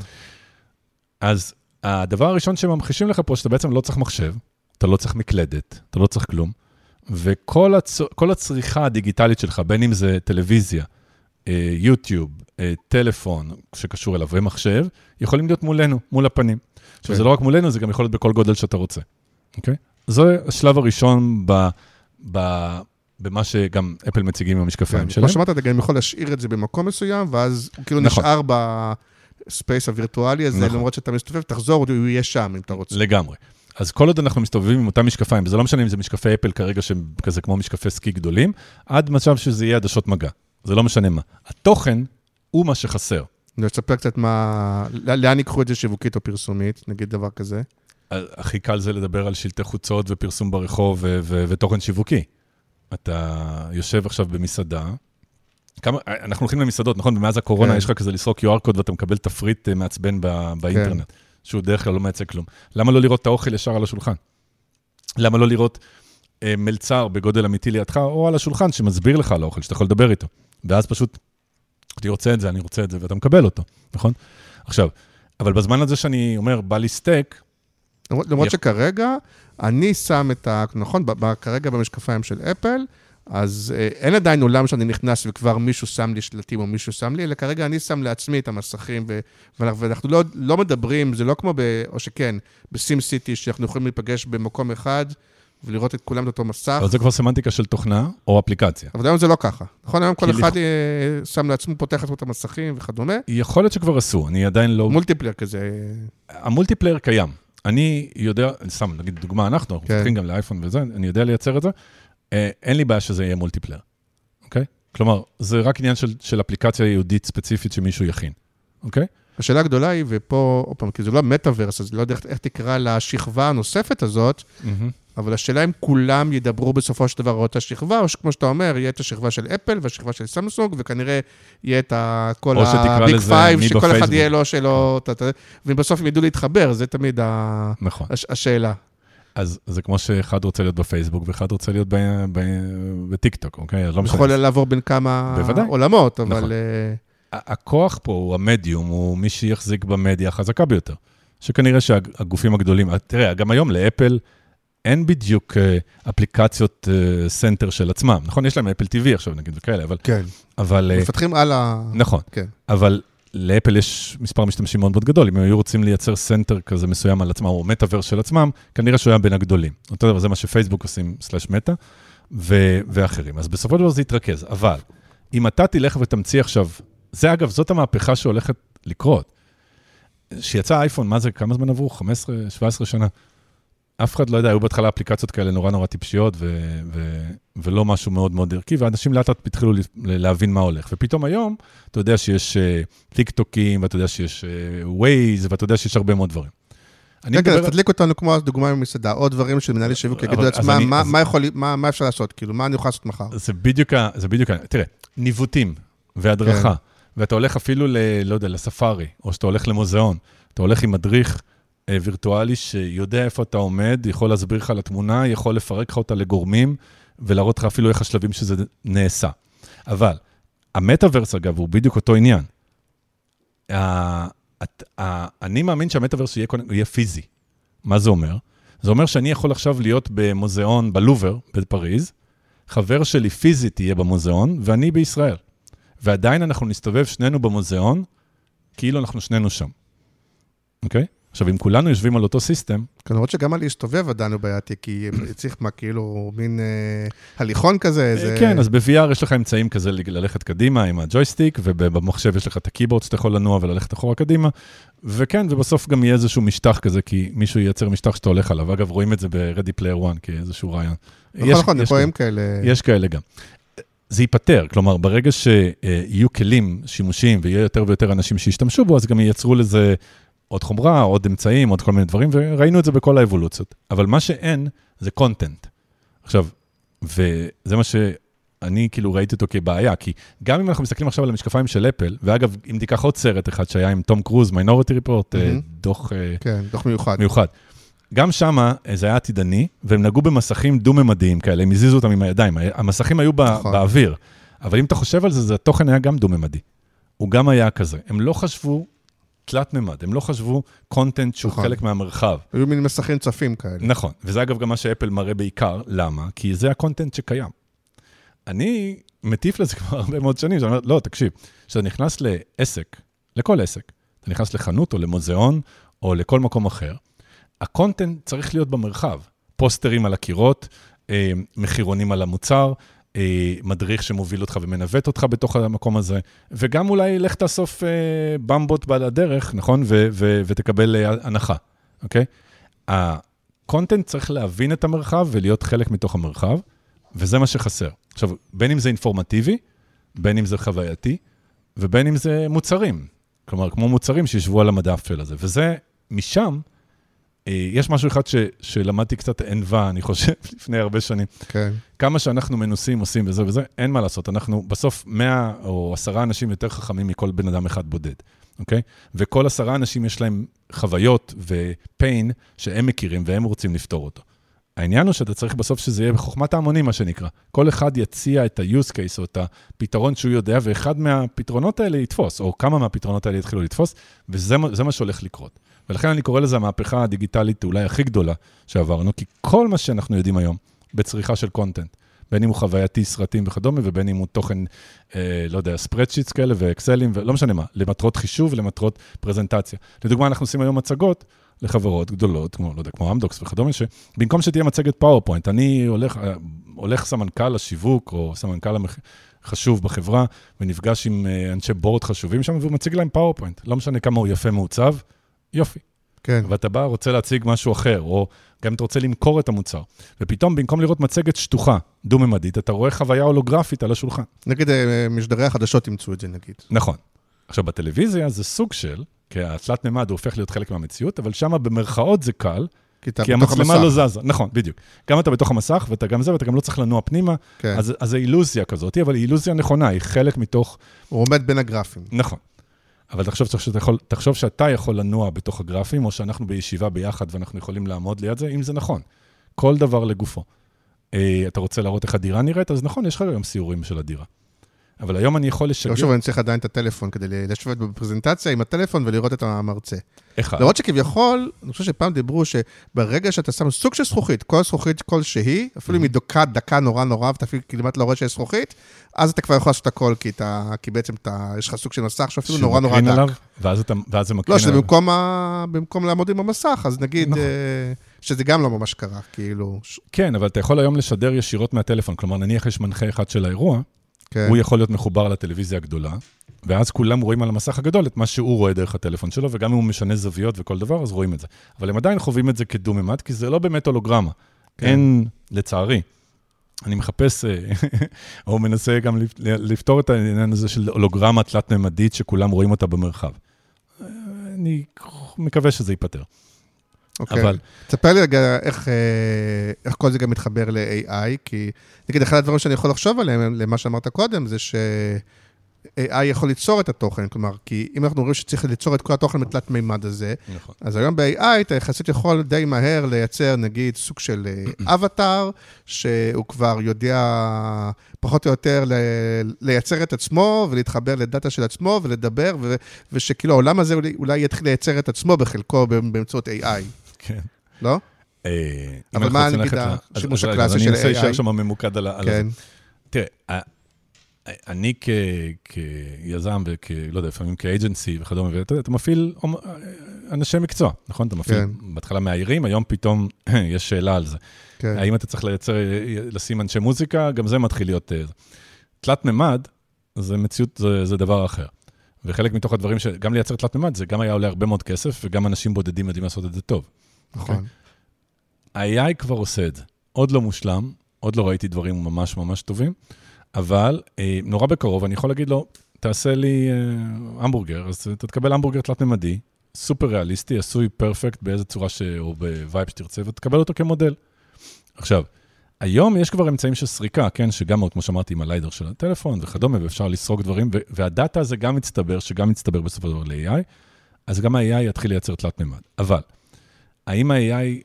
אז הדבר הראשון שממחישים לך פה, שאתה בעצם לא צריך מחשב, אתה לא צריך מקלדת, אתה לא צריך כלום, וכל הצ... כל הצריכה הדיגיטלית שלך, בין אם זה טלוויזיה, אה, יוטיוב, אה, טלפון שקשור אליו ומחשב, יכולים להיות מולנו, מול הפנים. עכשיו, כן. זה לא רק מולנו, זה גם יכול להיות בכל גודל שאתה רוצה, אוקיי? זה השלב הראשון ב... ב... במה שגם אפל מציגים עם המשקפיים כן. שלהם. כמו שאמרת, אתה גם יכול להשאיר את זה במקום מסוים, ואז הוא כאילו נכון. נשאר ב space הווירטואלי הזה, נכון. למרות שאתה מסתובב, תחזור, הוא יהיה שם אם אתה רוצה. לגמרי. אז כל עוד אנחנו מסתובבים עם אותם משקפיים, וזה לא משנה אם זה משקפי אפל כרגע שהם כזה כמו משקפי סקי גדולים, עד מצב שזה יהיה עדשות מגע. זה לא משנה מה. התוכן הוא מה שחסר. אני אספר קצת מה, לא- לאן ייקחו את זה שיווקית או פרסומית, נגיד דבר כזה. הכי קל זה לדבר על שלטי חוצות ופרסום ברחוב ו- ו- ותוכן שיווקי. אתה יושב עכשיו במסעדה, כמה, אנחנו הולכים למסעדות, נכון? ומאז הקורונה כן. יש לך כזה לסרוק QR קוד ואתה מקבל תפריט אה, מעצבן ב- באינטרנט, שהוא בדרך כלל לא מייצג כלום. למה לא לראות את האוכל ישר על השולחן? למה לא לראות אה, מלצר בגודל אמיתי לידך, או על השולחן שמסביר לך על האוכל, שאתה יכול לדבר איתו. ואז פשוט, אני רוצה את זה, אני רוצה את זה, ואתה מקבל אותו, נכון? עכשיו, אבל בזמן הזה שאני אומר, בא לי סטייק, למרות, למרות שכרגע, אני שם את ה... נכון, ב, ב, כרגע במשקפיים של אפל, אז אה, אין עדיין עולם שאני נכנס וכבר מישהו שם לי שלטים או מישהו שם לי, אלא כרגע אני שם לעצמי את המסכים, ו, ואנחנו, לא, לא מדברים, זה לא כמו ב... או שכן, בסים סיטי, שאנחנו יכולים להיפגש במקום אחד ולראות את כולם באותו מסך. אבל זה כבר סמנטיקה של תוכנה או אפליקציה. אבל היום זה לא ככה. נכון, היום כל אחד לכ- אה, שם לעצמו, פותח לעצמו את המסכים וכדומה. יכול להיות שכבר עשו, אני עדיין לא... multiplayer כזה. ה multiplayer קיים. אני יודע, אני שם, נגיד, דוגמה, אנחנו, אנחנו כן. מפתחים גם לאייפון וזה, אני יודע לייצר את זה, אה, אין לי בעיה שזה יהיה multiplayer, אוקיי? כלומר, זה רק עניין של, של אפליקציה ייעודית ספציפית שמישהו יכין, אוקיי? השאלה הגדולה היא, ופה, עוד פעם, כי זה לא מטאוורס, אז לא יודע איך- איך תקרא לשכבה הנוספת הזאת, אבל השאלה אם כולם ידברו בסופו של דבר על אותה שכבה, או שכמו שאתה אומר, יהיה את השכבה של אפל והשכבה של סמסונג, וכנראה יהיה את כל ה Big Five, שכל אחד בפייסבוק. יהיה לו שלו, ת- ובסוף הם ידעו להתחבר, זה תמיד ה- נכון. הש- השאלה. אז זה כמו שאחד רוצה להיות בפייסבוק ואחד רוצה להיות בטיקטוק, אוקיי? לא משנה. יכול לעבור בין כמה בוודאי. עולמות, אבל... נכון. אה, הכוח פה הוא המדיום, הוא מי שיחזיק במדיה החזקה ביותר. שכנראה שהגופים הגדולים, תראה, גם היום לאפל אין בדיוק אה, אפליקציות אה, center של עצמם, נכון? יש להם אפל TV עכשיו, נגיד, וכאלה, אבל... כן. אבל אה, מפתחים על ה... נכון, כן. אבל לאפל יש מספר משתמשים מאוד מאוד גדול. אם הם היו רוצים לייצר center כזה מסוים על עצמם, או מטאוורס של עצמם, כנראה שהוא היה בין הגדולים. אותו דבר, זה מה שפייסבוק עושים, slash מטא, ו- ואחרים. אז בסופו של דבר זה יתרכז. אבל אם אתה תלך ותמציא עכשיו, זה אגב, זאת המהפכה שהולכת לקרות. כשיצא האייפון, מה זה, כמה זמן עברו? 15, 17 שנה. אף אחד לא יודע, היו בהתחלה אפליקציות כאלה נורא נורא טיפשיות, ו- ו- ולא משהו מאוד מאוד ערכי, ואנשים לאט לאט התחילו להבין מה הולך. ופתאום היום, אתה יודע שיש אה, טיק טוקים, ואתה יודע שיש ווייז, ואתה יודע שיש הרבה מאוד דברים. אני רגע, אז מדבר- תדליק אותנו כמו הדוגמה ממסעדה, עוד דברים של מנהלי שיווק יגידו אז לעצמם, מה- אז- מה יכול- מה מה אפשר לעשות? כאילו, מה אני יכול לעשות מחר? זה בדיוק, זה בדיוק, תראה, ניווטים והדרכה, ואתה הולך אפילו ל... לא יודע, לספארי, או שאתה הולך למוזיאון, אתה הולך עם מדריך וירטואלי שיודע איפה אתה עומד, יכול להסביר לך על התמונה, יכול לפרק לך אותה לגורמים, ולהראות לך אפילו איך השלבים שזה נעשה. אבל המטאוורס, אגב, הוא בדיוק אותו עניין. אני מאמין שהמטאוורס יהיה, יהיה פיזי. מה זה אומר? זה אומר שאני יכול עכשיו להיות במוזיאון, בלובר, בפריז, חבר שלי פיזית יהיה במוזיאון, ואני בישראל. ועדיין אנחנו נסתובב שנינו במוזיאון, כאילו אנחנו שנינו שם. אוקיי? עכשיו, אם כולנו יושבים על אותו system, כן, למרות שגם על להסתובב עדיין הוא בעייתי, כי צריך מה, כאילו, מין אה, הליכון כזה, איזה... כן, אז ב-VR יש לך אמצעים כזה ללכת קדימה עם הג'ויסטיק, ובמחשב יש לך את ה keyboard שאתה יכול לנוע וללכת אחורה קדימה, וכן, ובסוף גם יהיה איזשהו משטח כזה, כי מישהו ייצר משטח שאתה הולך עליו. אגב, רואים את זה ב-Ready Player One כאיזשהו רעיון. נכון, יש- נכון, יש רואים. כאלה. יש כאלה גם. זה ייפתר, כלומר, ברגע שיהיו כלים שימושיים ויהיה יותר ויותר אנשים שישתמשו בו, אז גם ייצרו לזה עוד חומרה, עוד אמצעים, עוד כל מיני דברים, וראינו את זה בכל האבולוציות. אבל מה שאין, זה קונטנט. עכשיו, וזה מה שאני כאילו ראיתי אותו כבעיה, כי גם אם אנחנו מסתכלים עכשיו על המשקפיים של אפל, ואגב, אם תיקח עוד סרט אחד שהיה עם תום קרוז, Minority Report, מהמם. דוח אה, כן, דוח מיוחד. מיוחד. גם שם זה היה עתידני, והם נגעו במסכים דו-ממדיים כאלה, הם הזיזו אותם עם הידיים. המסכים היו בא, נכון. באוויר, אבל אם אתה חושב על זה, זה התוכן היה גם דו-ממדי. הוא גם היה כזה. הם לא חשבו תלת-ממד, הם לא חשבו content שהוא נכון. חלק מהמרחב. היו מין מסכים צפים כאלה. נכון, וזה אגב גם מה שאפל מראה בעיקר, למה? כי זה ה content שקיים. אני מטיף לזה כבר הרבה מאוד שנים, שאני אומר, לא, תקשיב, כשאתה נכנס לעסק, לכל עסק, אתה נכנס לחנות או למוזיאון או לכל מקום אחר, ה content צריך להיות במרחב. פוסטרים על הקירות, אה, מחירונים על המוצר, מדריך שמוביל אותך ומנווט אותך בתוך המקום הזה, וגם אולי לך תאסוף אה, במבות בדרך, נכון? ו- ו- ותקבל אה, הנחה, אוקיי? ה content צריך להבין את המרחב ולהיות חלק מתוך המרחב, וזה מה שחסר. עכשיו, בין אם זה אינפורמטיבי, בין אם זה חווייתי, ובין אם זה מוצרים. כלומר, כמו מוצרים שישבו על המדף של הזה. וזה, משם, אה, יש משהו אחד ש, שלמדתי קצת ענווה, אני חושב, לפני הרבה שנים. כן. כמה שאנחנו מנוסים, עושים וזה וזה, אין מה לעשות. אנחנו בסוף 100 או 10 אנשים יותר חכמים מכל בן אדם אחד בודד, אוקיי? וכל עשרה אנשים יש להם חוויות ופיין שהם מכירים והם רוצים לפתור אותו. העניין הוא שאתה צריך בסוף שזה יהיה בחוכמת ההמונים, מה שנקרא. כל אחד יציע את ה-use case או את הפתרון שהוא יודע, ואחד מהפתרונות האלה יתפוס, או כמה מהפתרונות האלה יתחילו לתפוס, וזה מה שהולך לקרות. ולכן אני קורא לזה המהפכה הדיגיטלית אולי הכי גדולה שעברנו, כי כל מה שאנחנו יודעים היום בצריכה של קונטנט, בין אם הוא חווייתי, סרטים וכדומה, ובין אם הוא תוכן, אה, לא יודע, ספרדשיטס כאלה ואקסלים, ולא משנה מה, למטרות חישוב ולמטרות פרזנטציה. לדוגמה, אנחנו עושים היום מצגות לחברות גדולות, כמו, לא יודע, כמו אמדוקס וכדומה, שבמקום שתהיה מצגת PowerPoint, אני הולך, אה, הולך סמנכ"ל השיווק, או סמנכ"ל החשוב בחברה, ונפגש עם אה, אנשי board חשובים שם, והוא מציג להם PowerPoint. לא משנה כמה הוא יפה מעוצב, יופי. כן. ואתה בא, רוצה להציג משהו אחר, או גם אם אתה רוצה למכור את המוצר. ופתאום, במקום לראות מצגת שטוחה, דו-ממדית, אתה רואה חוויה הולוגרפית על השולחן. נגיד, אה, משדרי החדשות אימצו את זה, נגיד. נכון. עכשיו, בטלוויזיה זה סוג של, כי התלת מימד הוא הופך להיות חלק מהמציאות, אבל שם במרכאות זה קל, כי כי המצלמה המסך. לא זזה. נכון, בדיוק. גם אתה בתוך המסך, ואתה גם זה, ואתה גם לא צריך לנוע פנימה, כן. אז אז זה אילוזיה כזאת, אבל היא אילוזיה נכונה, היא חלק מתוך... הוא עומד בין הגרפים. נכון. אבל תחשוב, תחשוב, יכול, תחשוב שאתה יכול לנוע בתוך הגרפים, או שאנחנו בישיבה ביחד ואנחנו יכולים לעמוד ליד זה, אם זה נכון. כל דבר לגופו. אה, אתה רוצה להראות איך הדירה נראית? אז נכון, יש לך היום סיורים של הדירה. אבל היום אני יכול לשגר... עכשיו אני צריך עדיין את הטלפון כדי לשבת בפרזנטציה עם הטלפון ולראות את המרצה. אחד. למרות שכביכול, אני חושב שפעם דיברו שברגע שאתה שם סוג של זכוכית, כל זכוכית כלשהי, אפילו אם היא דוקה דקה נורא נורא, ואתה אפילו כמעט לא רואה שיש זכוכית, אז אתה כבר יכול לעשות הכל, כי, אתה, כי בעצם אתה, יש לך סוג של מסך שאפילו נורא נורא דק. עליו, ואז, אתה, ואז זה מקרין לא, שזה עליו. במקום, ה... במקום לעמוד עם המסך, אז נגיד נכון. אה, שזה גם לא ממש קרה, כאילו, כן, אבל אתה יכול היום לשדר ישירות מהטלפון. כלומר, נניח יש מנחה אחד של האירוע, כן. הוא יכול להיות מחובר לטלוויזיה הגדולה, ואז כולם רואים על המסך הגדול את מה שהוא רואה דרך הטלפון שלו, וגם אם הוא משנה זוויות וכל דבר, אז רואים את זה. אבל הם עדיין חווים את זה כדו-ממד, כי זה לא באמת הולוגרמה. כן. אין, לצערי. אני מחפש, אה, או מנסה גם לפ- לפתור את העניין הזה של הולוגרמה תלת-ממדית שכולם רואים אותה במרחב. אה, אני מקווה שזה ייפתר. אוקיי. אבל- תספר לי רגע איך, אה, איך כל זה גם מתחבר ל-AI, כי נגיד אחד הדברים שאני יכול לחשוב עליהם, למה שאמרת קודם, זה ש-AI יכול ליצור את התוכן, כלומר, כי אם אנחנו אומרים שצריך ליצור את כל התוכן בתלת מימד הזה, נכון. אז היום ב-AI אתה יחסית יכול די מהר לייצר, נגיד, סוג של אה, אבטאר, שהוא כבר יודע פחות או יותר לייצר את עצמו ולהתחבר לדאטה של עצמו ולדבר, ו- ושכאילו העולם הזה אולי יתחיל לייצר את עצמו בחלקו באמצעות AI, כן. לא? אה, אבל מה נגיד השימוש הקלאסי של אני אנסה להישאר AI? שם ממוקד על ה... כן. תראה, אני כ- כיזם וכ... לא יודע, לפעמים כאג'נסי וכדומה, ואתה יודע, אתה מפעיל אנשי מקצוע, נכון? אתה מפעיל כן. בהתחלה מאיירים, היום פתאום יש שאלה על זה. כן. האם אתה צריך לייצר, לשים אנשי מוזיקה? גם זה מתחיל להיות... אה, תלת מימד, זה מציאות, זה, זה דבר אחר. וחלק מתוך הדברים, שגם לייצר תלת מימד, זה גם היה עולה הרבה מאוד כסף, וגם אנשים בודדים יודעים לעשות את זה טוב. נכון. ה-AI כבר עושה את זה. עוד לא מושלם, עוד לא ראיתי דברים ממש ממש טובים, אבל אה, נורא בקרוב אני יכול להגיד לו, תעשה לי אה, המבורגר, אז אתה תקבל המבורגר תלת-ממדי, סופר ריאליסטי, עשוי perfect באיזה צורה ש... או ב vibe שתרצה, ותקבל אותו כמודל. עכשיו, היום יש כבר אמצעים של סריקה, כן, שגם, כמו שאמרתי, עם הליידר של הטלפון וכדומה, ואפשר לסרוק דברים, והדאטה הזה גם מצטבר, שגם מצטבר בסופו של דבר ל-AI, אז גם ה-AI יתחיל לייצר תלת-ממד. אבל, האם ה-AI,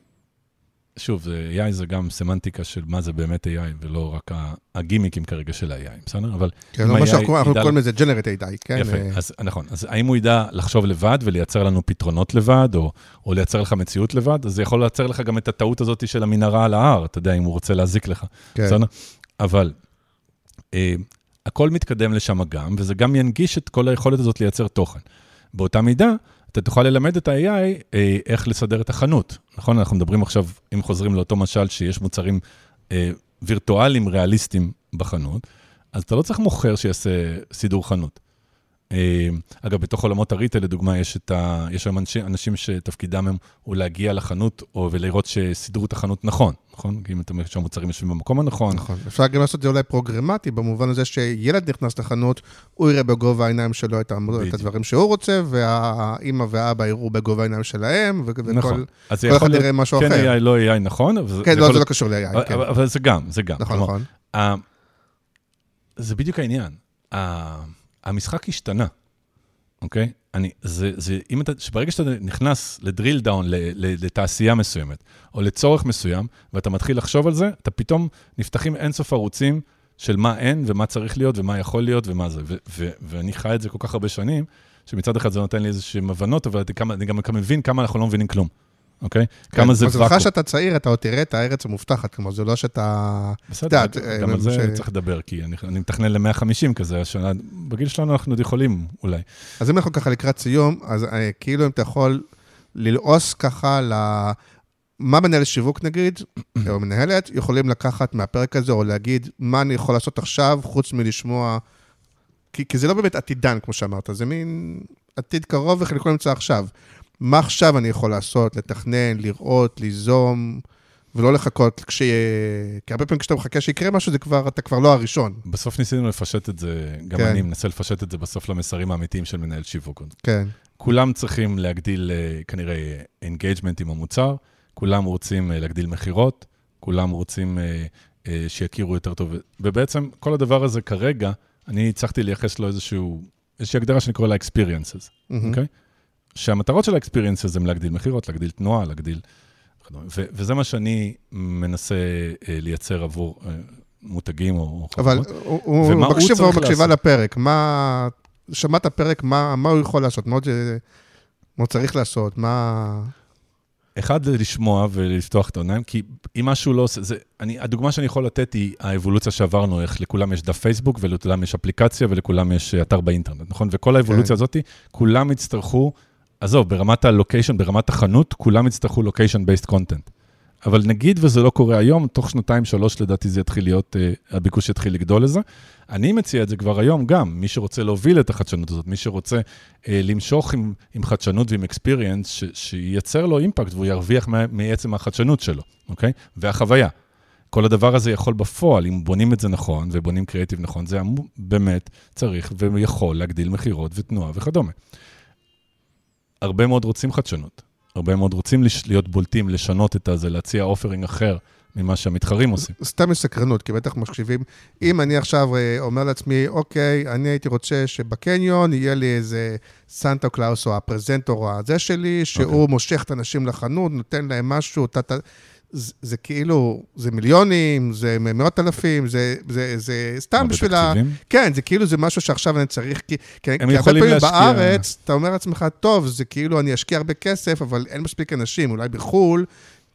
שוב, AI זה גם סמנטיקה של מה זה באמת AI, ולא רק הגימיקים כרגע של ה-AI, בסדר? אבל כן, אם ה-AI שאנחנו אנחנו ידע- קוראים לזה Generate AI, כן? יפה, אה, אז נכון. אז האם הוא ידע לחשוב לבד ולייצר לנו פתרונות לבד, או, או לייצר לך מציאות לבד? אז זה יכול לייצר לך גם את הטעות הזאת של המנהרה על ההר, אתה יודע, אם הוא רוצה להזיק לך. כן. בסדר? אבל אה, הכל מתקדם לשם גם, וזה גם ינגיש את כל היכולת הזאת לייצר תוכן. באותה מידה, אתה תוכל ללמד את ה-AI אה, איך לסדר את החנות, נכון? אנחנו מדברים עכשיו, אם חוזרים לאותו משל, שיש מוצרים אה, וירטואליים ריאליסטיים בחנות, אז אתה לא צריך מוכר שיעשה סידור חנות. אה, אגב, בתוך עולמות הריטל, לדוגמה, יש, את ה... יש היום אנשים, אנשים שתפקידם הם הוא להגיע לחנות או ולראות שסידרו את החנות נכון, נכון? כי אם אתה אומר שהמוצרים יושבים במקום הנכון. נכון. אפשר גם לעשות את זה אולי פרוגרמטי, במובן הזה שילד נכנס לחנות, הוא יראה בגובה העיניים שלו את, המ... את הדברים שהוא רוצה, והאימא והאבא יראו בגובה העיניים שלהם, ו... נכון. וכל כל אחד יראה משהו כן אחר. AI, לא AI, נכון. כן, לא, יכול... זה לא קשור ל-AI, אבל, כן. אבל, אבל זה גם, זה גם. נכון, כלומר, נכון. ה- זה בדיוק העניין. ה- המשחק השתנה, אוקיי? אני, זה, זה, אם אתה, שברגע שאתה נכנס לדריל דאון לתעשייה מסוימת, או לצורך מסוים, ואתה מתחיל לחשוב על זה, אתה פתאום נפתחים אינסוף ערוצים של מה אין, ומה צריך להיות, ומה יכול להיות, ומה זה. ו- ו- ואני חי את זה כל כך הרבה שנים, שמצד אחד זה נותן לי איזשהן הבנות, אבל אני, כמה, אני גם מבין כמה אנחנו לא מבינים כלום, אוקיי? כמה זה ואקום. שאתה צעיר, אתה עוד תראה את הארץ המובטחת, כלומר, זה לא שאתה... בסדר, יודעת, גם אה, על זה ש- צריך לדבר, כי אני, אני מתכנן ל-150 כזה, השנה, בגיל שלנו אנחנו עוד יכולים אולי. אז אם אנחנו ככה לקראת סיום, אז אה, כאילו אם אתה יכול ללעוס ככה ל... מה מנהל שיווק נגיד, או מנהלת, יכולים לקחת מהפרק הזה, או להגיד, מה אני יכול לעשות עכשיו, חוץ מלשמוע... כי, כי זה לא באמת עתידן, כמו שאמרת, זה מין עתיד קרוב וחלקו נמצא עכשיו. מה עכשיו אני יכול לעשות? לתכנן, לראות, ליזום, ולא לחכות כשיהיה... כי הרבה פעמים כשאתה מחכה שיקרה משהו, זה כבר, אתה כבר לא הראשון. בסוף ניסינו לפשט את זה, גם כן. אני מנסה לפשט את זה בסוף למסרים האמיתיים של מנהל שיווק. כן. כולם צריכים להגדיל אה, כנראה engagement עם המוצר, כולם רוצים אה, להגדיל מכירות, כולם רוצים אה, שיכירו יותר טוב. ובעצם כל הדבר הזה כרגע, אני הצלחתי לייחס לו איזשהו, איזושהי הגדרה שאני קורא לה experiences. אוקיי? שהמטרות של ה-experiences הם להגדיל מכירות, להגדיל תנועה, להגדיל... ו- וזה מה שאני מנסה אה, לייצר עבור אה, מותגים או או אבל חברות. הוא- הוא מקשיב או מקשיבה? לפרק, מה... שמעת פרק, מה, מה הוא יכול לעשות? מה זה- מה הוא צריך לעשות? מה... אחד, זה לשמוע ולפתוח את העיניים, כי אם משהו לא עושה, זה, אני, הדוגמה שאני יכול לתת היא האבולוציה שעברנו, איך לכולם יש דף פייסבוק, ולכולם יש אפליקציה, ולכולם יש אה, אתר באינטרנט, נכון? וכל האבולוציה כן. הזאת, כולם יצטרכו, עזוב, ברמת הלוקיישן, ברמת החנות, כולם יצטרכו לוקיישן בייסט קונטנט. אבל נגיד וזה לא קורה היום, תוך שנתיים, שלוש, לדעתי זה יתחיל להיות, uh, הביקוש יתחיל לגדול לזה. אני מציע את זה כבר היום גם, מי שרוצה להוביל את החדשנות הזאת, מי שרוצה uh, למשוך עם, עם חדשנות ועם experience, ש, שייצר לו אימפקט והוא ירוויח מה, מעצם החדשנות שלו, אוקיי? והחוויה. כל הדבר הזה יכול בפועל, אם בונים את זה נכון ובונים קריאיטיב נכון, זה אמור- באמת צריך ויכול להגדיל מכירות ותנועה וכדומה. הרבה מאוד רוצים חדשנות, הרבה מאוד רוצים להיות בולטים, לשנות את הזה, להציע offering אחר ממה שהמתחרים עושים. סתם מסקרנות, כי בטח מקשיבים. אם אני עכשיו אה, אומר לעצמי, אוקיי, אני הייתי רוצה שבקניון יהיה לי איזה סנטה קלאוס או הפרזנטור הזה שלי, שהוא אוקיי. מושך את האנשים לחנות, נותן להם משהו, ת, ת, זה, זה כאילו, זה מיליונים, זה מאות אלפים, זה, זה, זה סתם בשביל ה... כן, זה כאילו זה משהו שעכשיו אני צריך, כי, כי, כי הרבה פעמים להשקיע- בארץ, אתה אומר לעצמך, טוב, זה כאילו אני אשקיע הרבה כסף, אבל אין מספיק אנשים, אולי בחו"ל,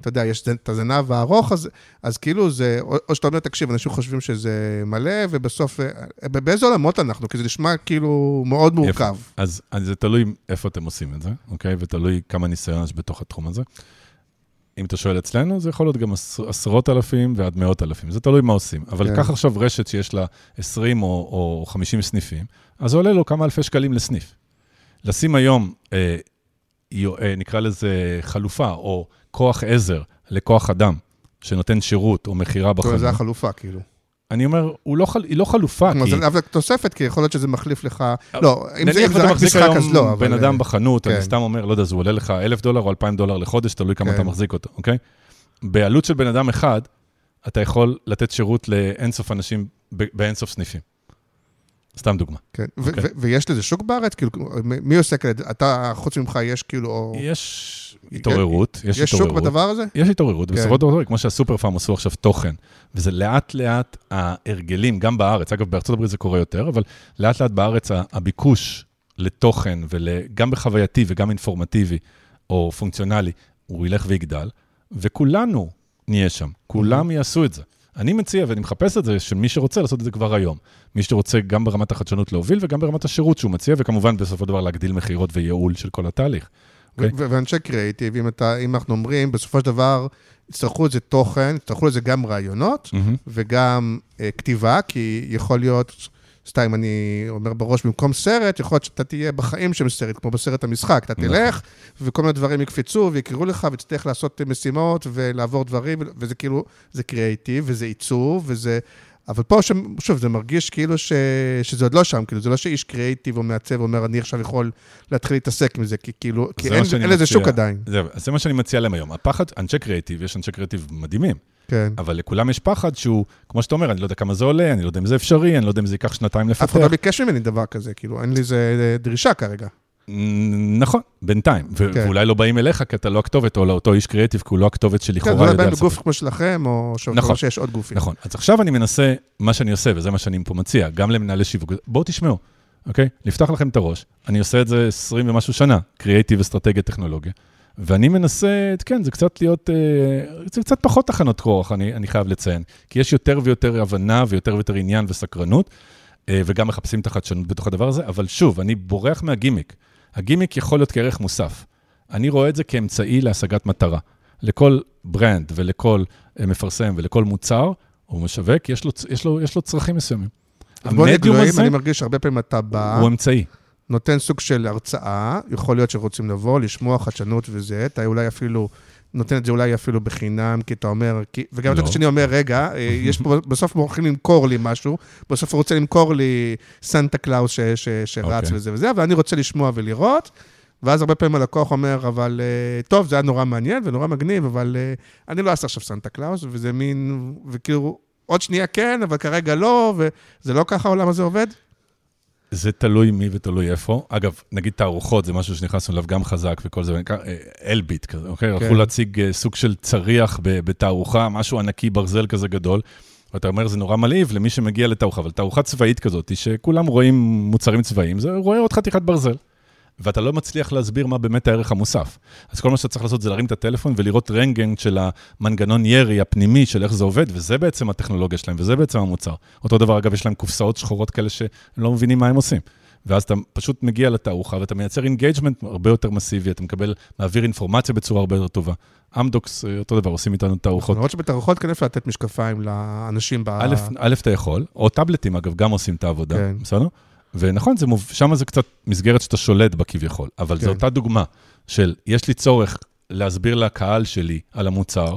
אתה יודע, יש את הזנב הארוך, אז, אז כאילו זה, או, או שאתה אומר, תקשיב, אנשים חושבים שזה מלא, ובסוף, אה, באיזה עולמות אנחנו? כי זה נשמע כאילו מאוד מורכב. אז, אז זה תלוי איפה אתם עושים את זה, אוקיי? ותלוי כמה ניסיון יש בתוך התחום הזה. אם אתה שואל אצלנו, זה יכול להיות גם עשר, עשרות אלפים ועד מאות אלפים, זה תלוי מה עושים. אבל כן. קח עכשיו רשת שיש לה 20 או, או 50 סניפים, אז זה עולה לו כמה אלפי שקלים לסניף. לשים היום, אה, אה, נקרא לזה חלופה, או כוח עזר לכוח אדם, שנותן שירות או מכירה בחנות, זה החלופה, כאילו. אני אומר, הוא לא, חל- היא לא חלופה, כלומר, כי... זה תוספת, כי יכול להיות שזה מחליף לך... לא, אם זה, אם נניח זה רק מחזיק משחק, היום אז לא, אבל... בן אדם בחנות, כן. אני סתם אומר, לא יודע, זה עולה לך אלף דולר או אלפיים דולר לחודש, תלוי כמה כן. אתה מחזיק אותו, אוקיי? בעלות של בן אדם אחד, אתה יכול לתת שירות לאינסוף אנשים באינסוף סניפים. סתם דוגמה. כן, ו- אוקיי. ו- ויש לזה שוק בארץ? כאילו, מי עוסק על זה? אתה, חוץ ממך, יש כאילו... או- יש התעוררות, יש יש שוק התעוררות. בדבר הזה? יש התעוררות, כן. בסופו של דבר, כמו שהסופר פארם עשו עכשיו תוכן, וזה לאט לאט ההרגלים, גם בארץ, אגב, בארצות הברית זה קורה יותר, אבל לאט לאט בארץ הביקוש לתוכן, וגם בחווייתי וגם אינפורמטיבי או פונקציונלי, הוא ילך ויגדל, וכולנו נהיה שם, כולם יעשו את זה. אני מציע, ואני מחפש את זה, שמי שרוצה לעשות את זה כבר היום. מי שרוצה גם ברמת החדשנות להוביל וגם ברמת השירות שהוא מציע, וכמובן בסופו של דבר להגדיל מכירות וייעול של כל התהליך. אוקיי. ו- ואנשי קריאיטיב, אם, אתה, אם אנחנו אומרים, בסופו של דבר, יצטרכו לזה תוכן, יצטרכו לזה גם רעיונות מהמם. וגם אה, כתיבה, כי יכול להיות סתם, אני אומר בראש, במקום סרט, יכול להיות שאתה תהיה בחיים של סרט, כמו בסרט המשחק. אתה נכון. תלך, וכל מיני דברים יקפצו ויקראו לך, ותצטרך לעשות משימות ולעבור דברים, וזה כאילו, זה קריאיטיב, וזה עיצוב, וזה... אבל פה. שוב, זה מרגיש כאילו ש... שזה עוד לא שם, כאילו, זה לא שאיש קריאיטיב או מעצב אומר, אני עכשיו יכול להתחיל להתעסק עם זה, כי כאילו, כי זה אין, לזה. שוק עדיין. אז זה מה שאני מציע להם היום. הפחד, אנשי קריאיטיב, יש אנשי קריאיטיב מדהימים, כן. אבל לכולם יש פחד שהוא, כמו שאתה אומר, אני לא יודע כמה זה עולה, אני לא יודע אם זה אפשרי, אני לא יודע אם זה ייקח שנתיים אף אחד לפתח. לא ביקש ממני דבר כזה, כאילו, אין לי איזה דרישה כרגע. נכון, בינתיים. כן. ואולי לא באים אליך כי אתה לא הכתובת, או לאותו איש קריאיטיב, כי הוא לא הכתובת כן, שלכאורה זה אולי יודע באים. בגוף כמו שלכם, או נכון. שיש עוד גופים. נכון. אז עכשיו אני מנסה, מה שאני עושה, וזה מה שאני פה מציע, גם למנהלי שיווק, בואו תשמעו, אוקיי? לפתוח לכם את הראש. אני עושה את זה 20 ומשהו שנה, קריאיטיב, אסטרטגיה, טכנולוגיה. ואני מנסה, כן, זה קצת להיות, אה, זה קצת פחות תחנות כוח, אני, אני חייב לציין. כי יש יותר ויותר הבנה ויותר ויותר עניין וסקרנות, אה, וגם מחפשים את החדשנות בתוך הדבר הזה, אבל שוב, אני בורח מהגימיק. הגימיק יכול להיות כערך מוסף. אני רואה את זה כאמצעי להשגת מטרה. לכל ברנד ולכל אה, מפרסם ולכל מוצר או משווק, יש לו, יש לו, יש לו צרכים מסוימים. המדיום הזה אני מרגיש שהרבה פעמים אתה בא, הוא אמצעי. נותן סוג של הרצאה, יכול להיות שרוצים לבוא, לשמוע חדשנות וזה, אתה אולי אפילו, נותן את זה אולי אפילו בחינם, כי אתה אומר, כי, וגם לא. הצד השני אומר, רגע, אה, יש פה, בסוף הולכים למכור לי משהו, בסוף הוא רוצה למכור לי סנטה קלאוס ש, ש, שרץ אוקיי. וזה וזה, אבל אני רוצה לשמוע ולראות, ואז הרבה פעמים הלקוח אומר, אבל אה, טוב, זה היה נורא מעניין ונורא מגניב, אבל אה, אני לא אעשה עכשיו סנטה קלאוס, וזה מין, וכאילו, עוד שנייה כן, אבל כרגע לא, וזה לא ככה העולם הזה עובד? זה תלוי מי ותלוי איפה. אגב, נגיד תערוכות, זה משהו שנכנסנו אליו גם חזק וכל זה, אה, אלביט כזה, אוקיי? כן. הלכו להציג אה, סוג של צריח בתערוכה, משהו ענקי, ברזל כזה גדול. ואתה אומר, זה נורא מלהיב למי שמגיע לתערוכה, אבל תערוכה צבאית כזאת, שכולם רואים מוצרים צבאיים, זה רואה עוד חתיכת ברזל. ואתה לא מצליח להסביר מה באמת הערך המוסף. אז כל מה שאתה צריך לעשות זה להרים את הטלפון ולראות רנטגן של המנגנון ירי הפנימי של איך זה עובד, וזה בעצם הטכנולוגיה שלהם, וזה בעצם המוצר. אותו דבר, אגב, יש להם קופסאות שחורות כאלה שהם לא מבינים מה הם עושים. ואז אתה פשוט מגיע לתערוכה ואתה מייצר engagement הרבה יותר מסיבי, אתה מקבל, מעביר אינפורמציה בצורה הרבה יותר טובה. אמדוקס, אה, אותו דבר, עושים איתנו תערוכות. למרות שבתערוכות כן אפשר לתת משקפיים לאנשים ב... א', אתה יכול, או טאבלטים, אגב, גם עושים את העבודה, כן. בסדר? ונכון, זה מוב... שם זה קצת מסגרת שאתה שולט בה כביכול, אבל כן. זו אותה דוגמה של, יש לי צורך להסביר לקהל שלי על המוצר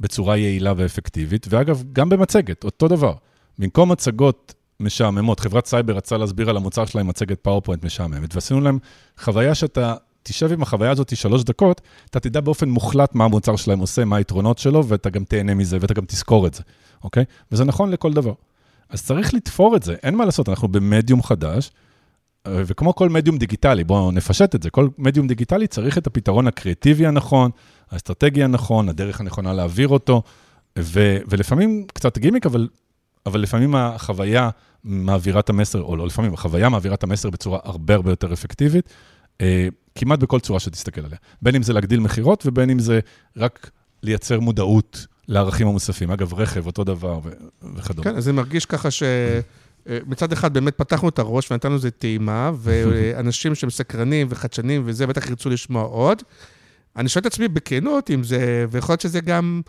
בצורה יעילה ואפקטיבית, ואגב, גם במצגת, אותו דבר. במקום מצגות משעממות, חברת סייבר רצה להסביר על המוצר שלה עם מצגת PowerPoint משעממת, ועשינו להם חוויה שאתה תשב עם החוויה הזאת שלוש דקות, אתה תדע באופן מוחלט מה המוצר שלהם עושה, מה היתרונות שלו, ואתה גם תהנה מזה, ואתה גם תזכור את זה, אוקיי? וזה נכון לכל דבר. אז צריך לתפור את זה, אין מה לעשות, אנחנו במדיום חדש, וכמו כל מדיום דיגיטלי, בואו נפשט את זה, כל מדיום דיגיטלי צריך את הפתרון הקריאטיבי הנכון, האסטרטגי הנכון, הדרך הנכונה להעביר אותו, ו, ולפעמים קצת גימיק, אבל, אבל לפעמים החוויה מעבירה את המסר, או לא לפעמים, החוויה מעבירה את המסר בצורה הרבה הרבה יותר אפקטיבית, אה, כמעט בכל צורה שתסתכל עליה. בין אם זה להגדיל מכירות, ובין אם זה רק לייצר מודעות לערכים המוספים. אגב, רכב, אותו דבר וכדומה. כן, אז זה מרגיש ככה ש... אה, מצד אחד באמת פתחנו את הראש ונתנו לזה טעימה, ואנשים שהם סקרנים וחדשנים וזה, בטח ירצו לשמוע עוד. אני שואל את עצמי בכנות אם זה, ויכול להיות שזה גם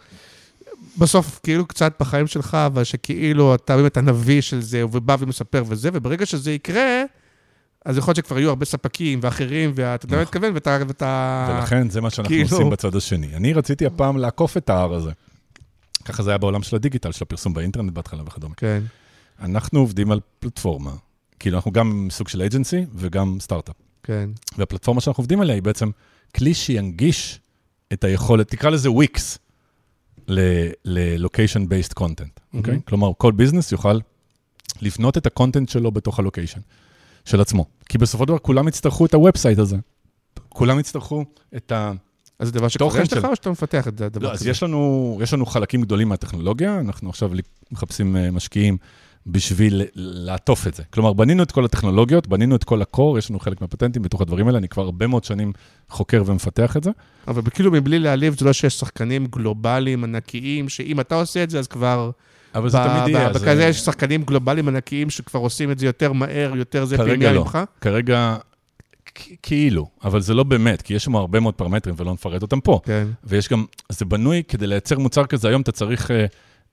בסוף כאילו קצת בחיים שלך, אבל שכאילו אתה באמת הנביא של זה, ובא ומספר וזה, וברגע שזה יקרה, אז יכול להיות שכבר יהיו הרבה ספקים ואחרים, ואתה יודע מה אני מתכוון. ואתה... ולכן זה מה שאנחנו כאילו- עושים בצד השני. אני רציתי הפעם לעקוף את ההר הזה. ככה זה היה בעולם של הדיגיטל, של הפרסום באינטרנט בהתחלה וכדומה. כן, אנחנו עובדים על פלטפורמה, כאילו אנחנו גם סוג של אייג'נסי וגם סטארט-אפ. כן. והפלטפורמה שאנחנו עובדים עליה היא בעצם כלי שינגיש את היכולת, תקרא לזה וויקס, ל-location based content, אוקיי? מהמם. כלומר, כל business יוכל לבנות את ה content שלו בתוך ה location של עצמו. כי בסופו של דבר כולם יצטרכו את ה website הזה. כולם יצטרכו את ה... אז זה דבר שקורה תוכן יש לך, של- או שאתה מפתח את הדבר לא, אז כזה? יש לנו, יש לנו חלקים גדולים מהטכנולוגיה, אנחנו עכשיו מחפשים אה, משקיעים בשביל לעטוף את זה. כלומר, בנינו את כל הטכנולוגיות, בנינו את כל ה core, יש לנו חלק מהפטנטים בתוך הדברים האלה, אני כבר הרבה מאוד שנים חוקר ומפתח את זה. אבל כאילו מבלי להעליב, זה לא שיש שחקנים גלובליים ענקיים, שאם אתה עושה את זה, אז כבר... אבל זה תמיד יהיה. אז, בכזה יש שחקנים גלובליים ענקיים שכבר עושים את זה יותר מהר, יותר זה כרגע פנימיה לא. ממך. כרגע, כ- כאילו, אבל זה לא באמת, כי יש שם הרבה מאוד פרמטרים ולא נפרט אותם פה. כן. ויש גם, זה בנוי כדי לייצר מוצר כזה, היום אתה צריך אה,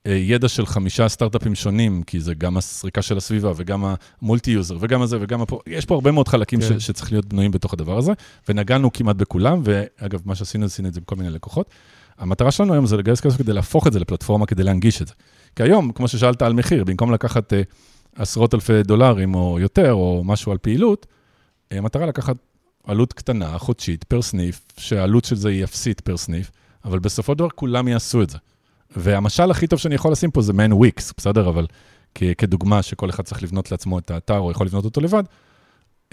אה, ידע של חמישה סטארט-אפים שונים, כי זה גם הסריקה של הסביבה וגם ה multi-user וגם הזה וגם פה, יש פה הרבה מאוד חלקים כן. ש, שצריך להיות בנויים בתוך הדבר הזה, ונגענו כמעט בכולם, ואגב, מה שעשינו, עשינו את זה בכל מיני לקוחות. המטרה שלנו היום זה לגייס כסף כדי להפוך את זה לפלטפורמה, כדי להנגיש את זה. כי היום, כמו ששאלת על מחיר, במקום לקחת uh, עשרות אלפי דולרים או יותר, או משהו על פעילות, uh, המטרה לקחת עלות קטנה, חודשית, פר סניף, שהעלות של זה היא אפסית פר סניף, אבל בסופו של דבר כולם יעשו את זה. והמשל הכי טוב שאני יכול לשים פה זה מעין וויקס, בסדר? אבל כ- כדוגמה שכל אחד צריך לבנות לעצמו את האתר, או יכול לבנות אותו לבד,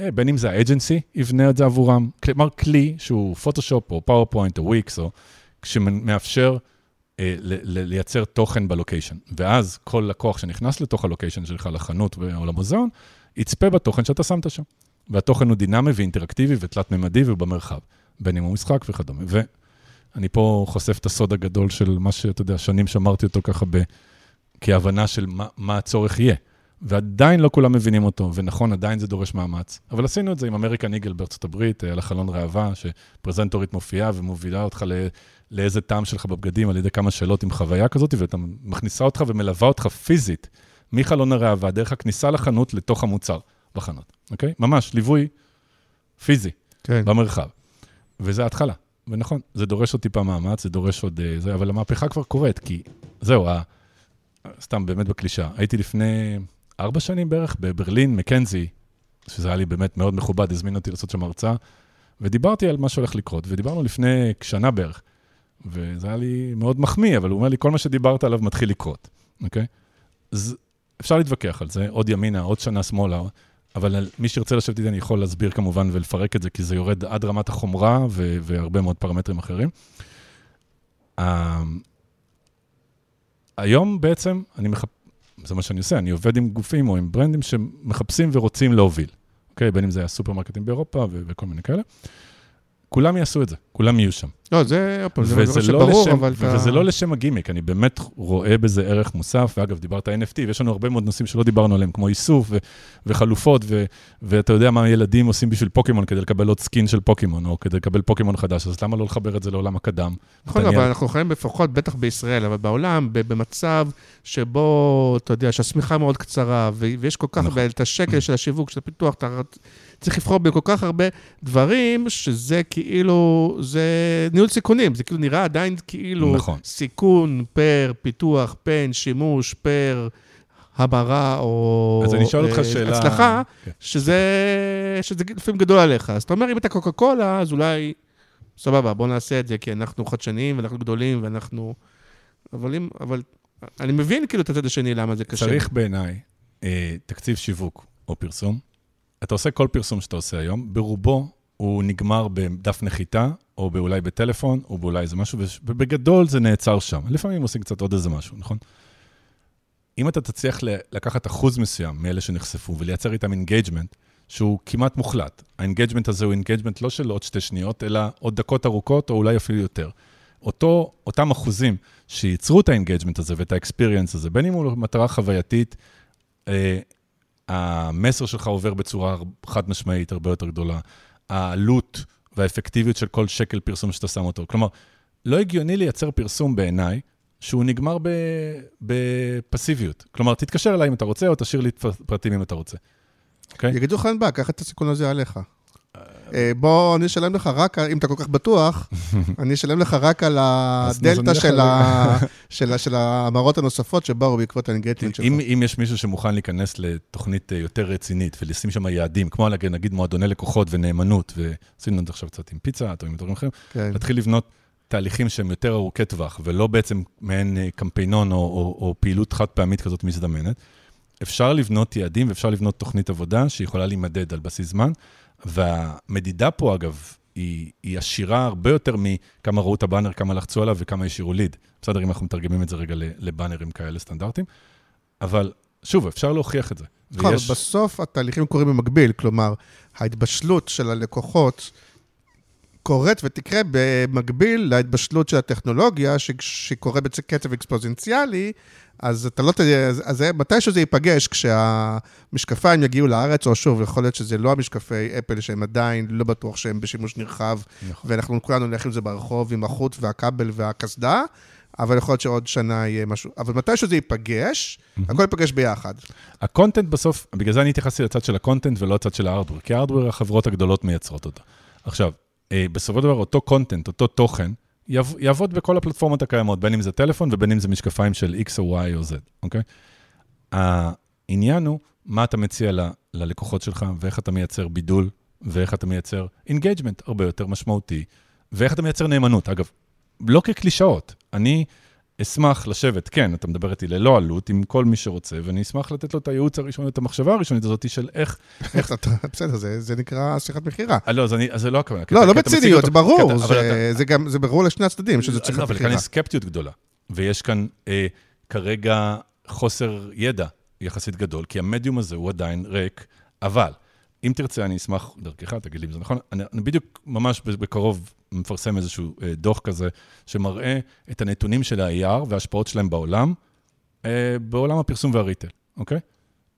אה, בין אם זה ה agency, יבנה את זה עבורם. כלומר, כלי שהוא פוטושופ או PowerPoint או וויקס, או שמאפשר אה, ל- ל- לייצר תוכן ב location. ואז כל לקוח שנכנס לתוך ה location שלך, לחנות או למוזיאון, יצפה בתוכן שאתה שמת שם. והתוכן הוא דינמי ואינטראקטיבי ותלת-ממדי ובמרחב, בין אם הוא משחק וכדומה. ואני פה חושף את הסוד הגדול של מה שאתה יודע, שנים שמרתי אותו ככה ב... כהבנה של מה, מה הצורך יהיה. ועדיין לא כולם מבינים אותו, ונכון, עדיין זה דורש מאמץ. אבל עשינו את זה עם אמריקן איגל בארצות הברית, על החלון ראווה, שפרזנטורית מופיעה ומובילה אותך ל... לאיזה טעם שלך בבגדים על ידי כמה שאלות עם חוויה כזאת, ואתה מכניסה אותך ומלווה אותך פיזית מחלון הראווה, דרך הכניסה לחנות לתוך המוצר בחנות, אוקיי? ממש, ליווי פיזי כן. במרחב. וזה ההתחלה. ונכון, זה דורש עוד טיפה מאמץ, זה דורש עוד אה, זה, אבל המהפכה כבר קורית, כי זהו, ה... סתם באמת בקלישה. הייתי לפני ארבע שנים בערך בברלין, מקנזי, שזה היה לי באמת מאוד מכובד, הזמין אותי לעשות שם הרצאה, ודיברתי על מה שהולך לקרות, ודיברנו לפני שנה בערך. וזה היה לי מאוד מחמיא, אבל הוא אומר לי, כל מה שדיברת עליו מתחיל לקרות, אוקיי? אז אפשר להתווכח על זה, עוד ימינה, עוד שנה שמאלה, אבל מי שירצה לשבת איתי, אני יכול להסביר כמובן ולפרק את זה, כי זה יורד עד רמת החומרה ו- והרבה מאוד פרמטרים אחרים. Uh, היום בעצם, אני מחפ... זה מה שאני עושה, אני עובד עם גופים או עם ברנדים שמחפשים ורוצים להוביל, אוקיי? בין אם זה היה סופרמרקטים באירופה ו- וכל מיני כאלה. כולם יעשו את זה, כולם יהיו שם. לא, זה, זה דבר שברור, לשם, אבל אתה... וזה לא לשם הגימיק, אני באמת רואה בזה ערך מוסף, ואגב, דיברת NFT, ויש לנו הרבה מאוד נושאים שלא דיברנו עליהם, כמו איסוף ו- וחלופות, ו- ואתה יודע מה ילדים עושים בשביל פוקימון כדי לקבל עוד skin של פוקימון, או כדי לקבל פוקימון חדש, אז למה לא לחבר את זה לעולם הקדם? נכון, אבל אנחנו חיים לפחות, בטח בישראל, אבל בעולם, במצב שבו, אתה יודע, שהשמיכה מאוד קצרה, ויש כל כך, נכון. את השקל של השיווק, של הפיתוח, אתה צריך לבחור בכל כך הרבה דברים, שזה כאילו, זה ניהול סיכונים, זה כאילו נראה עדיין כאילו נכון. סיכון פר פיתוח, פן, שימוש, פר המרה או אז אני אשאל אותך אה, שאלה... הצלחה, כן. שזה, שזה לפעמים גדול עליך. אז אתה אומר, אם אתה קוקה קולה, אז אולי, סבבה, בוא נעשה את זה, כי אנחנו חדשניים ואנחנו גדולים ואנחנו... אבל אם, אבל אני מבין כאילו את הצד השני, למה זה קשה. צריך בעיניי אה, תקציב שיווק או פרסום. אתה עושה כל פרסום שאתה עושה היום, ברובו הוא נגמר בדף נחיתה, או אולי בטלפון, או באולי איזה משהו, ובגדול זה נעצר שם. לפעמים עושים קצת עוד איזה משהו, נכון? אם אתה תצליח לקחת אחוז מסוים מאלה שנחשפו ולייצר איתם engagement, שהוא כמעט מוחלט, ה engagement הזה הוא engagement לא של עוד שתי שניות, אלא עוד דקות ארוכות, או אולי אפילו יותר. אותו, אותם אחוזים שייצרו את ה engagement הזה ואת ה experience הזה, בין אם הוא מטרה חווייתית, אה, המסר שלך עובר בצורה חד משמעית הרבה יותר גדולה. העלות והאפקטיביות של כל שקל פרסום שאתה שם אותו. כלומר, לא הגיוני לייצר פרסום בעיניי, שהוא נגמר בפסיביות. כלומר, תתקשר אליי אם אתה רוצה, או תשאיר לי פרטים אם אתה רוצה. אוקיי? Okay? יגידו לך, אין בעיה, קח את הסיכון הזה עליך. אה, בוא, אני אשלם לך רק, אם אתה כל כך בטוח, אני אשלם לך רק על הדלתא של, ה... של, של המראות הנוספות שבאו בעקבות האנגייטינג שלך. אם, אם יש מישהו שמוכן להיכנס לתוכנית אה, יותר רצינית ולשים שם יעדים, כמו נגיד מועדוני לקוחות ונאמנות, ועשינו את זה עכשיו קצת עם פיצה או עם דברים אחרים, כן. להתחיל לבנות תהליכים שהם יותר ארוכי טווח, ולא בעצם מעין אה, קמפיינון או, או, או פעילות חד פעמית כזאת מזדמנת. אפשר לבנות יעדים ואפשר לבנות תוכנית עבודה שיכולה להימדד על בסיס זמן. והמדידה פה, אגב, היא, היא עשירה הרבה יותר מכמה ראו את הבאנר, כמה לחצו עליו וכמה השאירו ליד. בסדר, אם אנחנו מתרגמים את זה רגע לבאנרים כאלה סטנדרטיים. אבל שוב, אפשר להוכיח את זה. נכון, ויש... בסוף התהליכים קורים במקביל, כלומר, ההתבשלות של הלקוחות קורית ותקרה במקביל להתבשלות של הטכנולוגיה, שקורה בקצב אקספוזנציאלי, אז אתה לא תדע, אז מתישהו זה ייפגש כשהמשקפיים יגיעו לארץ, או שוב, יכול להיות שזה לא המשקפי אפל, שהם עדיין לא בטוח שהם בשימוש נרחב, נכון. ואנחנו כולנו נלך עם זה ברחוב, עם החוט והכבל והקסדה, אבל יכול להיות שעוד שנה יהיה משהו. אבל מתישהו זה ייפגש, הכל ייפגש ביחד. ה content בסוף, בגלל זה אני התייחסתי לצד של ה content ולא לצד של ה hardware, כי ה hardware, החברות הגדולות מייצרות אותו. עכשיו, אה, בסופו של דבר, אותו content, אותו תוכן, יעב, יעבוד בכל הפלטפורמות הקיימות, בין אם זה טלפון ובין אם זה משקפיים של X או Y או Z, אוקיי? העניין הוא, מה אתה מציע ל, ללקוחות שלך, ואיך אתה מייצר בידול, ואיך אתה מייצר engagement הרבה יותר משמעותי, ואיך אתה מייצר נאמנות. אגב, לא כקלישאות. אני אשמח לשבת, כן, אתה מדבר איתי ללא עלות, עם כל מי שרוצה, ואני אשמח לתת לו את הייעוץ הראשוני, את המחשבה הראשונית הזאת של איך... איך אתה, בסדר, זה, זה נקרא שיחת מכירה. אה, לא, זה לא הכוונה. לא, לא בציניות, זה ברור, זה, ברור לשני הצדדים, שזה שיחת מכירה. אבל כאן יש סקפטיות גדולה, ויש כאן אה, כרגע חוסר ידע יחסית גדול, כי המדיום הזה הוא עדיין ריק, אבל אם תרצה, אני אשמח דרכך, תגיד לי אם זה נכון. אני, אני בדיוק ממש בקרוב מפרסם איזשהו אה, דוח כזה, שמראה את הנתונים של ה-AR וההשפעות שלהם בעולם, אה, בעולם הפרסום והריטל, אוקיי?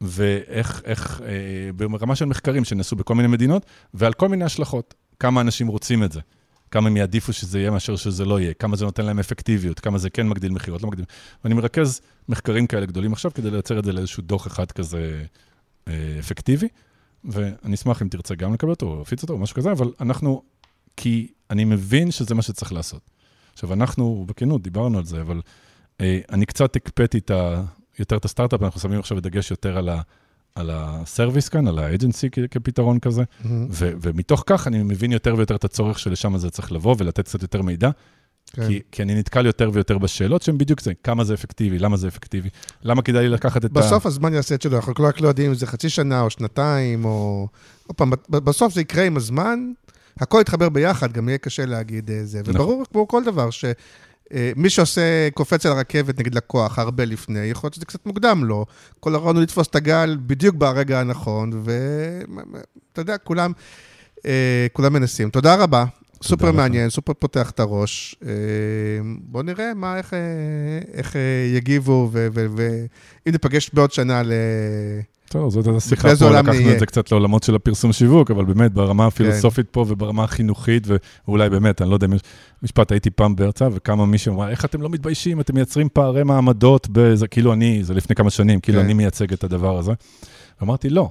ואיך, איך, אה, ברמה של מחקרים שנעשו בכל מיני מדינות, ועל כל מיני השלכות. כמה אנשים רוצים את זה, כמה הם יעדיפו שזה יהיה מאשר שזה לא יהיה, כמה זה נותן להם אפקטיביות, כמה זה כן מגדיל מכירות, לא מגדיל. ואני מרכז מחקרים כאלה גדולים עכשיו כדי לייצר את זה לאיזשהו דוח אחד כזה אפקטיבי. ואני אשמח אם תרצה גם לקבל אותו, או להפיץ אותו, או משהו כזה, אבל אנחנו, כי אני מבין שזה מה שצריך לעשות. עכשיו, אנחנו, בכנות, דיברנו על זה, אבל אה, אני קצת הקפאתי את ה, יותר את הסטארט-אפ, אנחנו שמים עכשיו דגש יותר על ה... על הסרוויס כאן, על האג'נסי כפתרון כזה, mm-hmm. ו- ומתוך כך אני מבין יותר ויותר את הצורך שלשם זה צריך לבוא ולתת קצת יותר מידע, כן. כי, כי אני נתקל יותר ויותר בשאלות שהן בדיוק זה, כמה זה אפקטיבי, למה זה אפקטיבי, למה כדאי לי לקחת את בסוף ה... בסוף הזמן יעשה את שלו, אנחנו רק לא יודעים אם זה חצי שנה או שנתיים, או... עוד פעם, בסוף זה יקרה עם הזמן, הכל יתחבר ביחד, גם יהיה קשה להגיד אה, זה. נכון. וברור, כמו כל דבר, שמי אה, שעושה, קופץ על הרכבת, נגיד לקוח, הרבה לפני, יכול להיות שזה קצת מוקדם לו. כל הרעיון הוא לתפוס את הגל בדיוק ברגע הנכון, ואתה יודע, כולם, אה, כולם מנסים. תודה רבה. סופר מעניין, סופר פותח את הראש. בואו נראה מה, איך, איך יגיבו, ואם ניפגש בעוד שנה ל... טוב, זאת השיחה פה, לקחנו את זה קצת לעולמות של הפרסום שיווק, אבל באמת ברמה כן. הפילוסופית פה וברמה החינוכית, ואולי באמת, אני לא יודע אם יש משפט, הייתי פעם בהרצאה, וכמה מישהו אמר, איך אתם לא מתביישים, אתם מייצרים פערי מעמדות, בזה, כאילו אני, זה לפני כמה שנים, כאילו כן. אני מייצג את הדבר הזה. אמרתי, לא,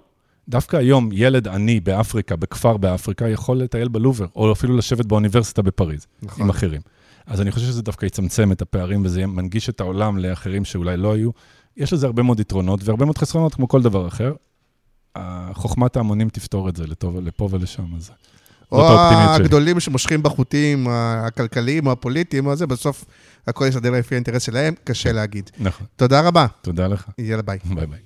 דווקא היום ילד עני באפריקה, בכפר באפריקה, יכול לטייל בלובר, או אפילו לשבת באוניברסיטה בפריז, נכון. עם אחרים. אז אני חושב שזה דווקא יצמצם את הפערים וזה מנגיש את העולם לאחרים שאולי לא היו. יש לזה הרבה מאוד יתרונות והרבה מאוד חסרונות, כמו כל דבר אחר. חוכמת ההמונים תפתור את זה לטוב, לפה ולשם. אז או הגדולים שמושכים בחוטים הכלכליים או הפוליטיים או זה, בסוף הכל יסדר לפי האינטרס שלהם, קשה להגיד. נכון. תודה רבה. תודה לך. יאללה ביי. ביי ביי.